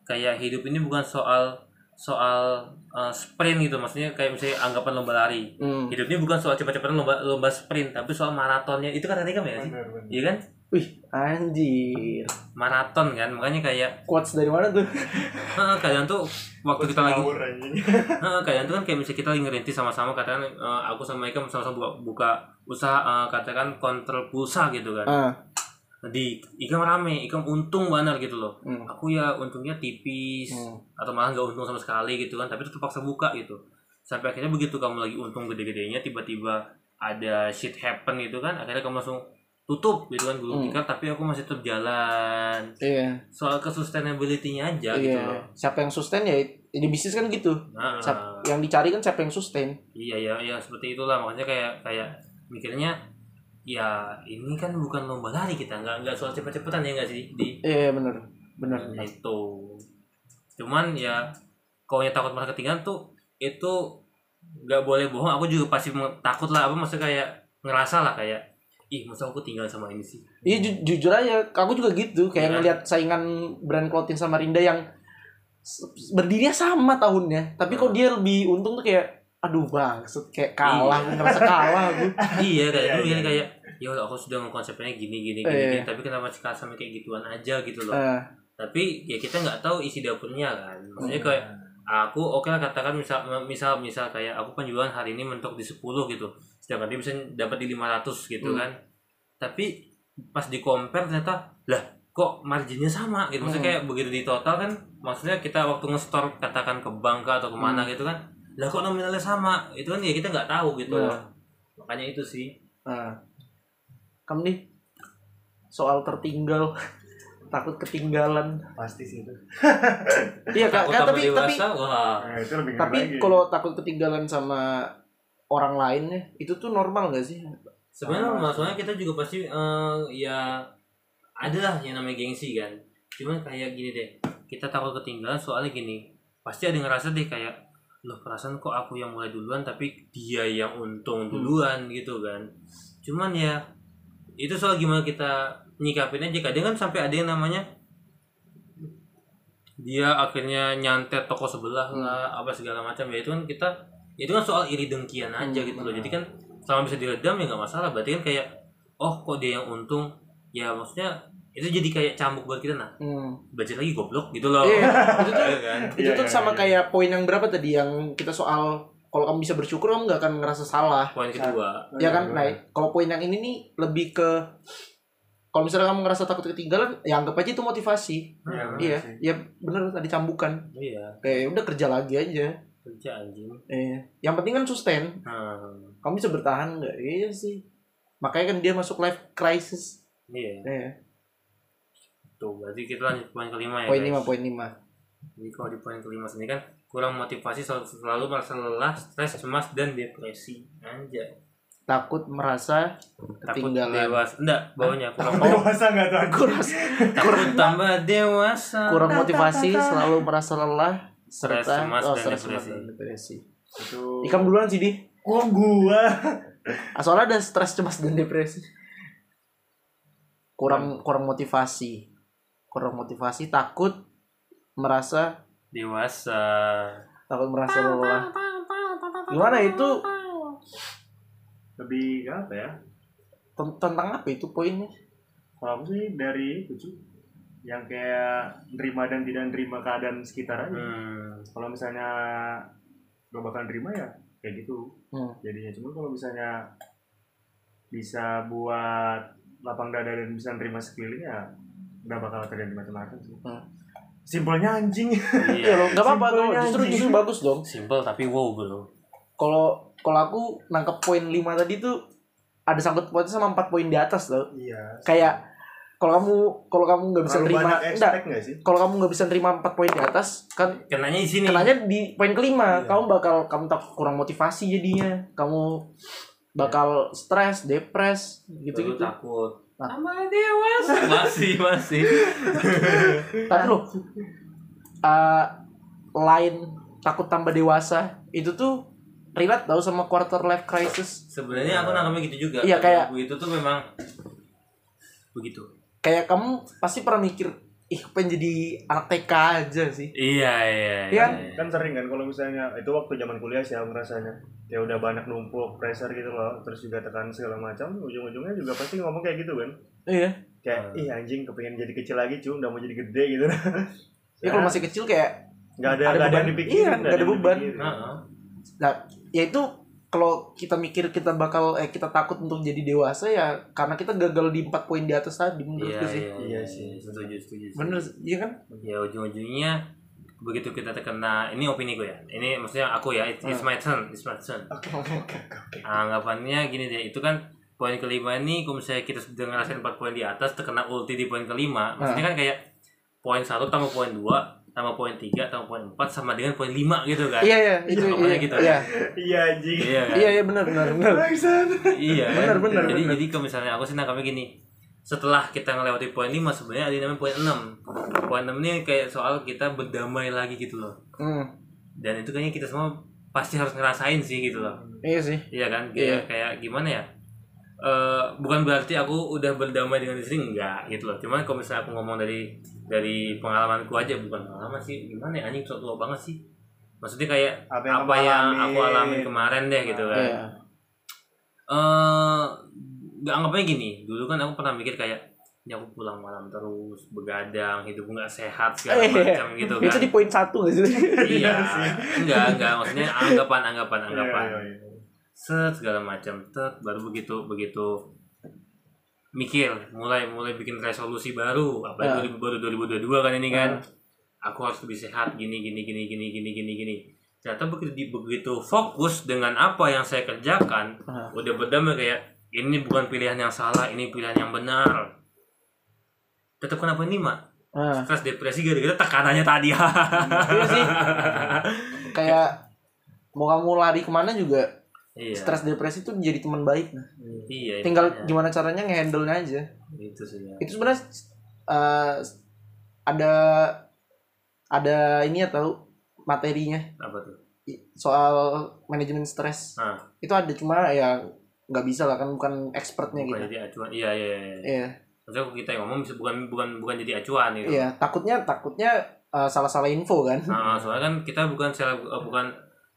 Kayak hidup ini bukan soal soal uh, sprint gitu maksudnya kayak misalnya anggapan lomba lari. Hmm. Hidup ini bukan soal cepat-cepatan lomba lomba sprint tapi soal maratonnya. Itu kata Rika ya sih? Iya kan? Wih, anjir. Maraton kan. Makanya kayak Quotes dari mana tuh? Heeh, kadang tuh waktu kita lagi. Heeh, kadang tuh kan kayak misalnya kita lagi ngerintis sama-sama katakan eh, aku sama Ika sama-sama buka, buka usaha eh, katakan kontrol pulsa gitu kan. Ah. di ikam rame ikam untung banget gitu loh Hmm. aku ya untungnya tipis Hmm. atau malah nggak untung sama sekali gitu kan tapi tetap paksa buka gitu sampai akhirnya begitu kamu lagi untung gede-gedenya tiba-tiba ada shit happen gitu kan akhirnya kamu langsung tutup gitu kan gulung Hmm. tikar tapi aku masih tetap jalan Iya. soal kesustainability-nya aja gitu Iya. loh Siapa yang sustain ya di bisnis kan gitu. nah, Siap- yang dicari kan siapa yang sustain. iya ya ya seperti itulah makanya kayak kayak mikirnya ya ini kan bukan lomba lari kita nggak nggak soal cepet-cepetan ya nggak sih di Iya, bener. Bener. Nah, itu cuman ya kalau yang takut merasa ketinggalan tuh itu nggak boleh bohong aku juga pasti takut lah apa maksudnya kayak ngerasa lah kayak ih masa aku tinggal sama ini sih Iya ju- jujur aja, aku juga gitu. Kayak Iya. ngelihat saingan brand clothing sama Rinda yang berdirinya sama tahunnya, tapi kok Hmm. dia lebih untung tuh kayak aduh bang, kayak kalah, Iya. ngerasa kalah aku. iya kayak Iya, iya. mikirnya kayak ya aku sudah ngekonsepnya gini gini gini, Iya. gini, tapi kenapa sekarang sampai kayak gituan aja gitu loh Eh, tapi ya kita nggak tahu isi dapurnya kan maksudnya kayak aku oke lah katakan misal misal misal kayak aku penjualan hari ini mentok di 10 gitu sedangkan dia bisa dapat di 500 gitu Hmm. kan tapi pas di compare ternyata lah kok marginnya sama gitu maksudnya Hmm. kayak begitu di total kan maksudnya kita waktu nge-store katakan ke bank atau ke mana Hmm. gitu kan lah kok nominalnya sama itu kan ya kita nggak tahu gitu Nah. makanya itu sih nah. Kamu nih soal tertinggal takut ketinggalan pasti sih itu iya kak tambah tapi tapi dewasa, wah. nah, itu lebih ngeri tapi kalau takut ketinggalan sama orang lain ya itu tuh normal gak sih Sebenarnya Sama. maksudnya kita juga pasti eh, ya ada lah yang namanya gengsi kan. Cuman kayak gini deh, kita takut ketinggalan soalnya gini, pasti ada yang ngerasa deh kayak loh perasaan kok aku yang mulai duluan tapi dia yang untung duluan gitu kan. Cuman ya itu soal gimana kita nyikapin aja kadang kan sampai ada yang namanya dia akhirnya nyantet toko sebelah lah apa segala macam. Ya itu kan kita itu kan soal iri dengkian aja Hmm. gitu loh. Jadi kan selama bisa diredam ya nggak masalah. Berarti kan kayak oh kok dia yang untung? Ya maksudnya itu jadi kayak cambuk buat kita nah. Hmm. baca lagi goblok gitu loh. Iya, itu tuh kan? itu Iya, tuh iya, sama iya. kayak poin yang berapa tadi? Yang kita soal kalau kamu bisa bersyukur kamu nggak akan ngerasa salah. Poin kedua. Ya kan nah kalau poin yang ini nih lebih ke kalau misalnya kamu ngerasa takut ketinggalan ya anggap aja itu motivasi. Iya, bener iya sih. ya bener tadi cambukan. Iya. Kayak udah kerja lagi aja. Kerja anjing. Eh yang penting kan sustain. Nah, kamu bisa bertahan nggak? Iya sih. Makanya kan dia masuk life crisis. Iya. Eh, tuh berarti kita lanjut poin kelima ya poin guys. lima poin lima. Jadi kalau di poin kelima sini kan kurang motivasi selalu, selalu merasa lelah stres cemas dan depresi. Anjay takut merasa takut ketinggalan. dewasa. Enggak bawahnya kurang dewasa nggak tuh? Kurang. Takut tambah dewasa. Kurang motivasi selalu merasa lelah Stres, serta cemas, oh, dan stres, depresi. cemas, dan depresi. Itu ikam duluan sih di. Oh gua. Ah, soalnya ada stres cemas dan depresi. Kurang kurang motivasi. Kurang motivasi takut merasa dewasa. takut merasa lelah. Gimana itu lebih apa ya? Ten- tentang apa itu poinnya? Kalau aku sih dari itu cuy yang kayak nerima dan tidak nerima keadaan sekitar aja. Hmm. kalau misalnya gak bakal nerima ya kayak gitu. Hmm. jadinya cuma kalau misalnya bisa buat lapang dada dan bisa nerima sekeliling ya nggak bakal terjadi macam-macam sih Hmm. simpelnya anjing. Iya loh nggak apa-apa tuh. Simpelnya justru anjing. justru bagus dong. Simple tapi wow bro. Kalau kalau aku nangkep poin 5 tadi tuh ada sangkut pautnya sama empat poin di atas loh iya kayak kalau kamu kalau kamu nggak bisa banyak enggak sih? kalau kamu nggak bisa nerima empat poin di atas kan kenanya di sini. kenanya di poin kelima. Iya. kamu bakal kamu tak kurang motivasi jadinya. Kamu bakal stres depres gitu Baru gitu takut. Nah. sama dewasa masih masih. Tapi loh eh, lain takut tambah dewasa itu tuh relate tau sama quarter life crisis? Sebenarnya aku nangkapnya gitu juga. Iya, kayak- Aku itu tuh memang begitu. Kayak kamu pasti pernah mikir ih pengen jadi anak TK aja sih. Iya iya Iya. kan? sering kan kalau misalnya itu waktu zaman kuliah sih aku ngerasanya. Ya udah banyak numpuk pressure gitu loh terus juga tekan segala macam ujung-ujungnya juga pasti ngomong kayak gitu kan. Iya. Kayak Hmm. ih anjing kepengen jadi kecil lagi cuy udah mau jadi gede gitu. Ya kalau masih kecil kayak nggak ada ada nggak ada beban. yang dipikirin Iya, nggak ada yang beban. nah ya itu kalau kita mikir kita bakal eh kita takut untuk jadi dewasa ya karena kita gagal di empat poin di atas tadi iya menurutku sih. iya Iya sih. setuju setuju bener iya kan? Ya ujung-ujungnya begitu kita terkena ini opini gue ya. Ini maksudnya aku ya it's, it's my turn it's my turn. Oke oke oke anggapannya gini deh itu kan poin kelima ini kalau misalnya kita sudah ngerasain 4 poin di atas terkena ulti di poin kelima maksudnya kan kayak poin satu tambah poin dua tambah poin tiga tambah poin empat sama dengan poin lima gitu kan. Iya iya itu Ngomongnya iya. gitu. iya. iya anjing. Iya kan? Iya iya benar benar benar. Iya kan? Bener, bener, jadi bener. jadi kalau misalnya aku sih nangkapnya gini setelah kita ngelewati poin 5 sebenarnya ada namanya poin 6 poin 6 ini kayak soal kita berdamai lagi gitu loh. Hmm, dan itu kayaknya kita semua pasti harus ngerasain sih gitu loh. Iya sih. Iya kan? Iya. kayak gimana ya Eh bukan berarti aku udah berdamai dengan diri enggak gitu loh. Cuman kalau misalnya aku ngomong dari dari pengalamanku aja bukan pengalaman sih. Gimana ya anjing tua tua banget sih. Maksudnya kayak Apa yang apa kamu yang alamin. aku alamin kemarin deh gitu kan. Iya. Eh nggak anggapnya gini. Dulu kan aku pernah mikir kayak ini aku pulang malam terus begadang hidupku nggak sehat segala Iya. macam gitu kan. itu di poin satu nggak sih? Iya. Enggak enggak. Maksudnya anggapan anggapan Iya, anggapan. iya, iya. Set segala macam. Tet baru begitu begitu mikir mulai mulai bikin resolusi baru. Ya. apa 2000 baru 2022 kan ini kan. Aku harus lebih sehat gini gini gini gini gini gini gini. Ternyata begitu begitu fokus dengan apa yang saya kerjakan Ah. udah berdamai kayak ini bukan pilihan yang salah ini pilihan yang benar. Tetap kenapa ini mak? Nah, stres depresi gara-gara tekanannya tadi. Iya sih. Kayak mau kamu lari ke mana juga iya stres depresi itu jadi teman baik. Nah. iya Tinggal makanya. gimana caranya ngehandle-nya aja. itu sih ya. Itu sebenarnya eh, ada ada ini ya tahu materinya apa tuh soal manajemen stres. nah Itu ada cuma ya nggak bisa lah kan bukan expertnya bukan gitu. jadi acuan iya iya iya Iya, maksudnya kita yang ngomong bisa bukan bukan bukan jadi acuan gitu iya. Takutnya takutnya eh, salah-salah info kan. Nah, soalnya kan kita bukan seleb eh, bukan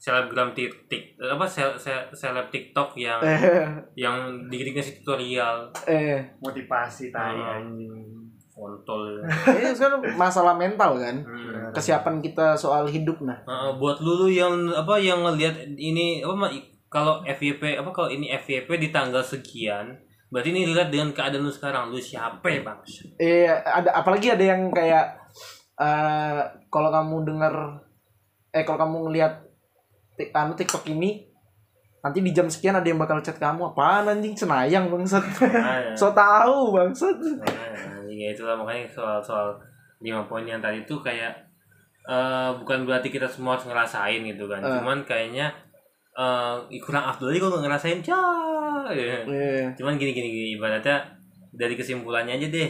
selebgram tik, tik eh, apa sel, sel, seleb TikTok yang Eh, yang dikit ngasih tutorial eh, motivasi tai anjing kontol. ini sekarang masalah mental kan. Hmm. Kesiapan kita soal hidup nah. Eh, buat lulu yang apa yang ngelihat ini apa kalau FYP apa kalau ini FYP di tanggal sekian berarti ini lihat dengan keadaan lu sekarang lu siapa ya bang Iya, ada apalagi ada yang kayak eh kalau kamu dengar eh kalau kamu ngelihat anu TikTok ini nanti di jam sekian ada yang bakal chat kamu apaan anjing cenayang bangsat. Nah, so tahu bangsat. Nah, ya itulah makanya soal soal lima poin yang tadi tuh kayak eh bukan berarti kita semua harus ngerasain gitu kan. Eh. Cuman kayaknya eh kurang afdol kalau ngerasain cah. gitu. Iya. Cuman gini gini gini ibaratnya dari kesimpulannya aja deh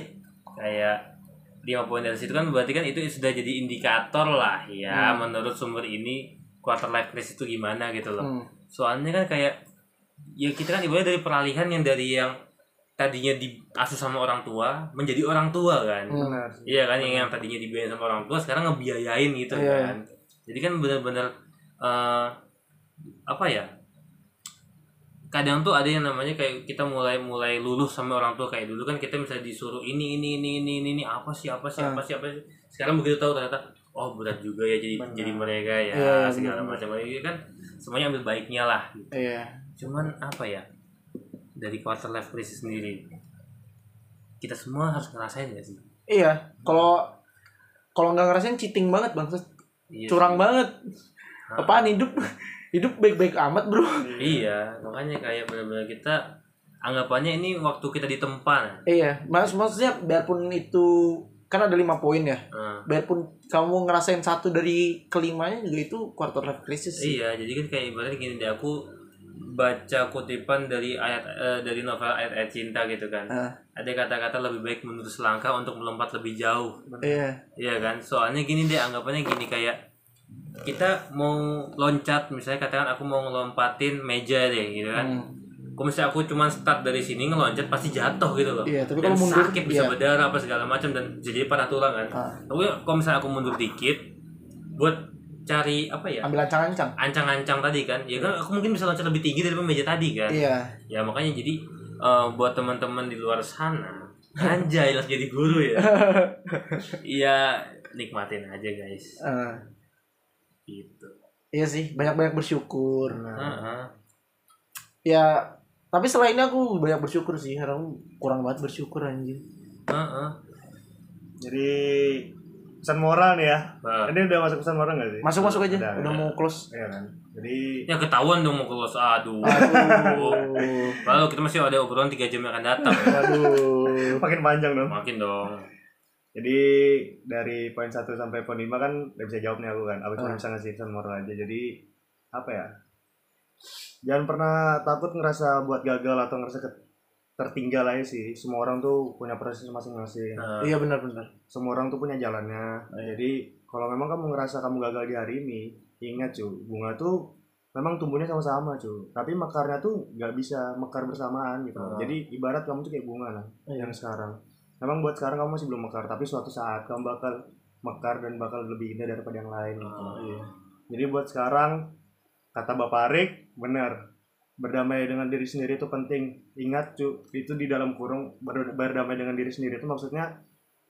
kayak lima poin dari situ kan berarti kan itu sudah jadi indikator lah ya Hmm. menurut sumber ini quarter life crisis itu gimana gitu loh. Hmm. soalnya kan kayak ya kita kan ibaratnya dari peralihan yang dari yang tadinya diasuh sama orang tua menjadi orang tua kan. Hmm. benar iya kan yang, yang tadinya dibiayain sama orang tua sekarang ngebiayain gitu Iya. kan. Jadi kan benar-benar eh, apa ya kadang tuh ada yang namanya kayak kita mulai mulai lulus sama orang tua. Kayak dulu kan kita misalnya disuruh ini ini ini ini ini, ini apa sih apa sih apa sih apa sih. Sekarang begitu tahu ternyata oh berat juga ya jadi Benar. jadi mereka ya Iya, segala macam ini kan semuanya ambil baiknya lah Iya. cuman apa ya dari quarter life crisis sendiri kita semua harus ngerasain gak sih Iya, kalau kalau nggak ngerasain cheating banget bangsat. Iya Curang sih. banget. Ah. Apaan hidup? Hidup baik-baik amat, Bro. iya makanya kayak benar-benar kita anggapannya ini waktu kita ditempa Iya, maksudnya biarpun itu kan ada lima poin ya. nah, biarpun kamu ngerasain satu dari kelimanya juga itu quarter life crisis sih. iya jadi kan kayak ibaratnya gini deh aku baca kutipan dari ayat eh, dari novel ayat-ayat cinta gitu kan Ah, ada kata-kata lebih baik menurut selangkah untuk melompat lebih jauh iya Iya kan, soalnya gini deh anggapannya gini kayak kita mau loncat misalnya katakan aku mau ngelompatin meja deh gitu kan. Hmm. Kalau misalnya aku cuma start dari sini ngeloncat pasti jatuh gitu loh. Iya, tapi dan kalau mundur, sakit bisa iya. berdarah apa segala macam dan jadi patah tulang kan. Ah. Tapi kalau misalnya aku mundur dikit buat cari apa ya? ambil ancang-ancang Ancang-ancang tadi kan. Ya kan aku mungkin bisa loncat lebih tinggi daripada meja tadi kan. iya Ya makanya jadi eh, buat teman-teman di luar sana anjay lah jadi guru ya. Iya, nikmatin aja guys. Ah, Gitu. iya sih banyak-banyak bersyukur Benar. Heeh. ya tapi selain ini aku banyak bersyukur sih karena aku kurang banget bersyukur anjing. Heeh. jadi pesan moral nih ya. Nah, ini udah masuk pesan moral nggak sih? Masuk-masuk aja Udah, udah. mau close. Iya kan? Jadi ya ketahuan dong mau kelos aduh. aduh. Lalu kita masih ada obrolan 3 jam yang akan datang. aduh. Makin panjang dong. Makin dong. jadi dari poin 1 sampai poin 5 kan udah bisa jawab nih aku kan. Aku cuma Ah. bisa ngasih pesan moral aja. Jadi apa ya jangan pernah takut ngerasa buat gagal atau ngerasa ke- tertinggal aja sih semua orang tuh punya proses masing-masing Nah, iya benar-benar semua orang tuh punya jalannya jadi kalau memang kamu ngerasa kamu gagal di hari ini ingat cu bunga tuh memang tumbuhnya sama-sama cu tapi mekarnya tuh nggak bisa mekar bersamaan gitu Ah. jadi ibarat kamu tuh kayak bunga lah Iya. yang sekarang memang buat sekarang kamu masih belum mekar tapi suatu saat kamu bakal mekar dan bakal lebih indah daripada yang lain gitu. Iya. jadi buat sekarang kata Bapak Arik benar berdamai dengan diri sendiri itu penting ingat cu itu di dalam kurung ber- berdamai dengan diri sendiri itu maksudnya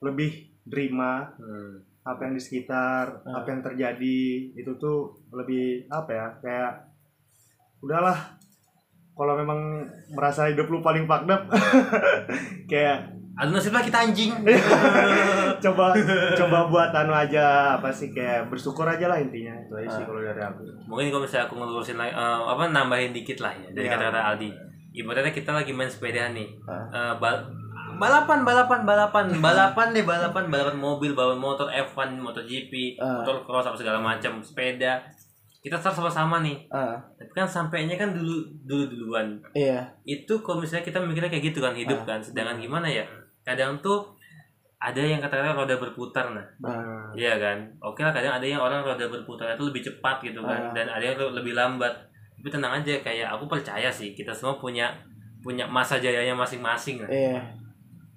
lebih terima hmm. apa yang di sekitar Ah. apa yang terjadi itu tuh lebih apa ya kayak udahlah kalau memang merasa hidup lu paling fucked up kayak Aduh nasiblah kita anjing. coba coba buat anu aja apa sih kayak bersyukur aja lah intinya itu aja sih Ah. kalau dari aku Mungkin kalau misalnya aku ngelurusin lagi eh, apa nambahin dikit lah ya dari Iya. kata-kata Aldi. Ibaratnya kita lagi main sepeda nih. Ah. Eh, bal- balapan balapan balapan balapan deh balapan balapan mobil balapan motor F1 MotoGP Ah. motor cross apa segala macam sepeda kita start sama-sama nih. Ah, tapi kan sampainya kan dulu dulu duluan. Iya. Itu kalau misalnya kita mikirnya kayak gitu kan hidup kan. Sedangkan gimana ya? Kadang tuh ada yang kata-kata roda berputar nah. Ah, Iya kan, oke lah kadang ada yang orang roda berputar itu lebih cepat gitu kan, dan ada yang lebih lambat. Tapi tenang aja, kayak aku percaya sih kita semua punya punya masa jayanya masing-masing lah. iya.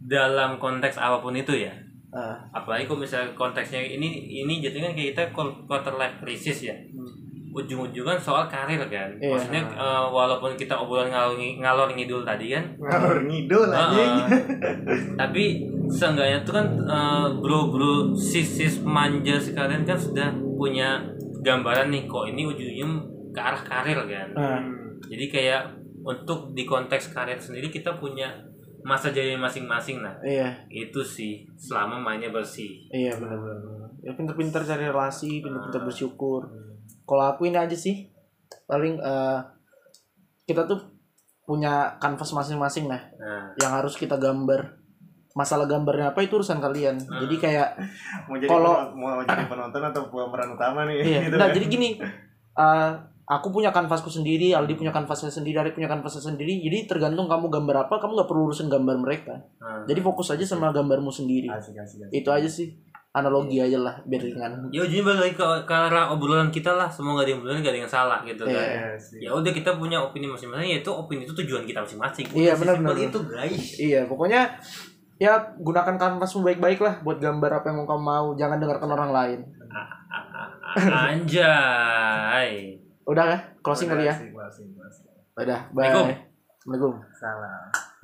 Dalam konteks apa pun itu ya. Ah, Apalagi kalau misalnya konteksnya ini ini jadinya kayak kita quarter life crisis ya. Ujung-ujungan soal karir kan. Iya. Maksudnya eh, walaupun kita obrolan ngalor, ngalor ngidul tadi kan, ngalor ngidul Ah, anjing tapi seenggaknya tuh kan eh, bro-bro sis-sis manja sekalian kan sudah punya gambaran nih kok ini ujungnya ke arah karir kan. ah, Jadi kayak untuk di konteks karir sendiri kita punya masa jaya masing-masing nah. iya Itu sih selama mainnya bersih. iya benar-benar ya pinter-pinter cari relasi pinter-pinter bersyukur kalau aku ini aja sih paling eh, kita tuh punya kanvas masing-masing nah Nah, yang harus kita gambar. Masalah gambarnya apa itu urusan kalian. Jadi kayak mau jadi Kalau- penonton, mau jadi penonton atau pemeran utama nih iya gitu nah, kan. jadi gini eh, aku punya kanvasku sendiri Aldi punya kanvasnya sendiri Arif punya kanvasnya sendiri jadi tergantung kamu gambar apa kamu nggak perlu urusin gambar mereka. Nah. jadi fokus aja sama gambarmu sendiri. Asik asik asik. Itu aja sih analogi aja lah biar ringan Ya ujungnya balik lagi ke, ke arah obrolan kita lah. Semua gak ada yang benar, gak ada yang salah gitu kan. Iya. Iya. Ya udah kita punya opini masing-masing. Ya itu opini itu tujuan kita masing-masing. Iya, benar, benar. itu guys. iya pokoknya ya gunakan kanvasmu baik-baik lah buat gambar apa yang kamu mau jangan dengarkan orang lain Anjay. udah kah closing kali ya Asik, asik, asik. udah bye Assalamualaikum. Assalamualaikum salam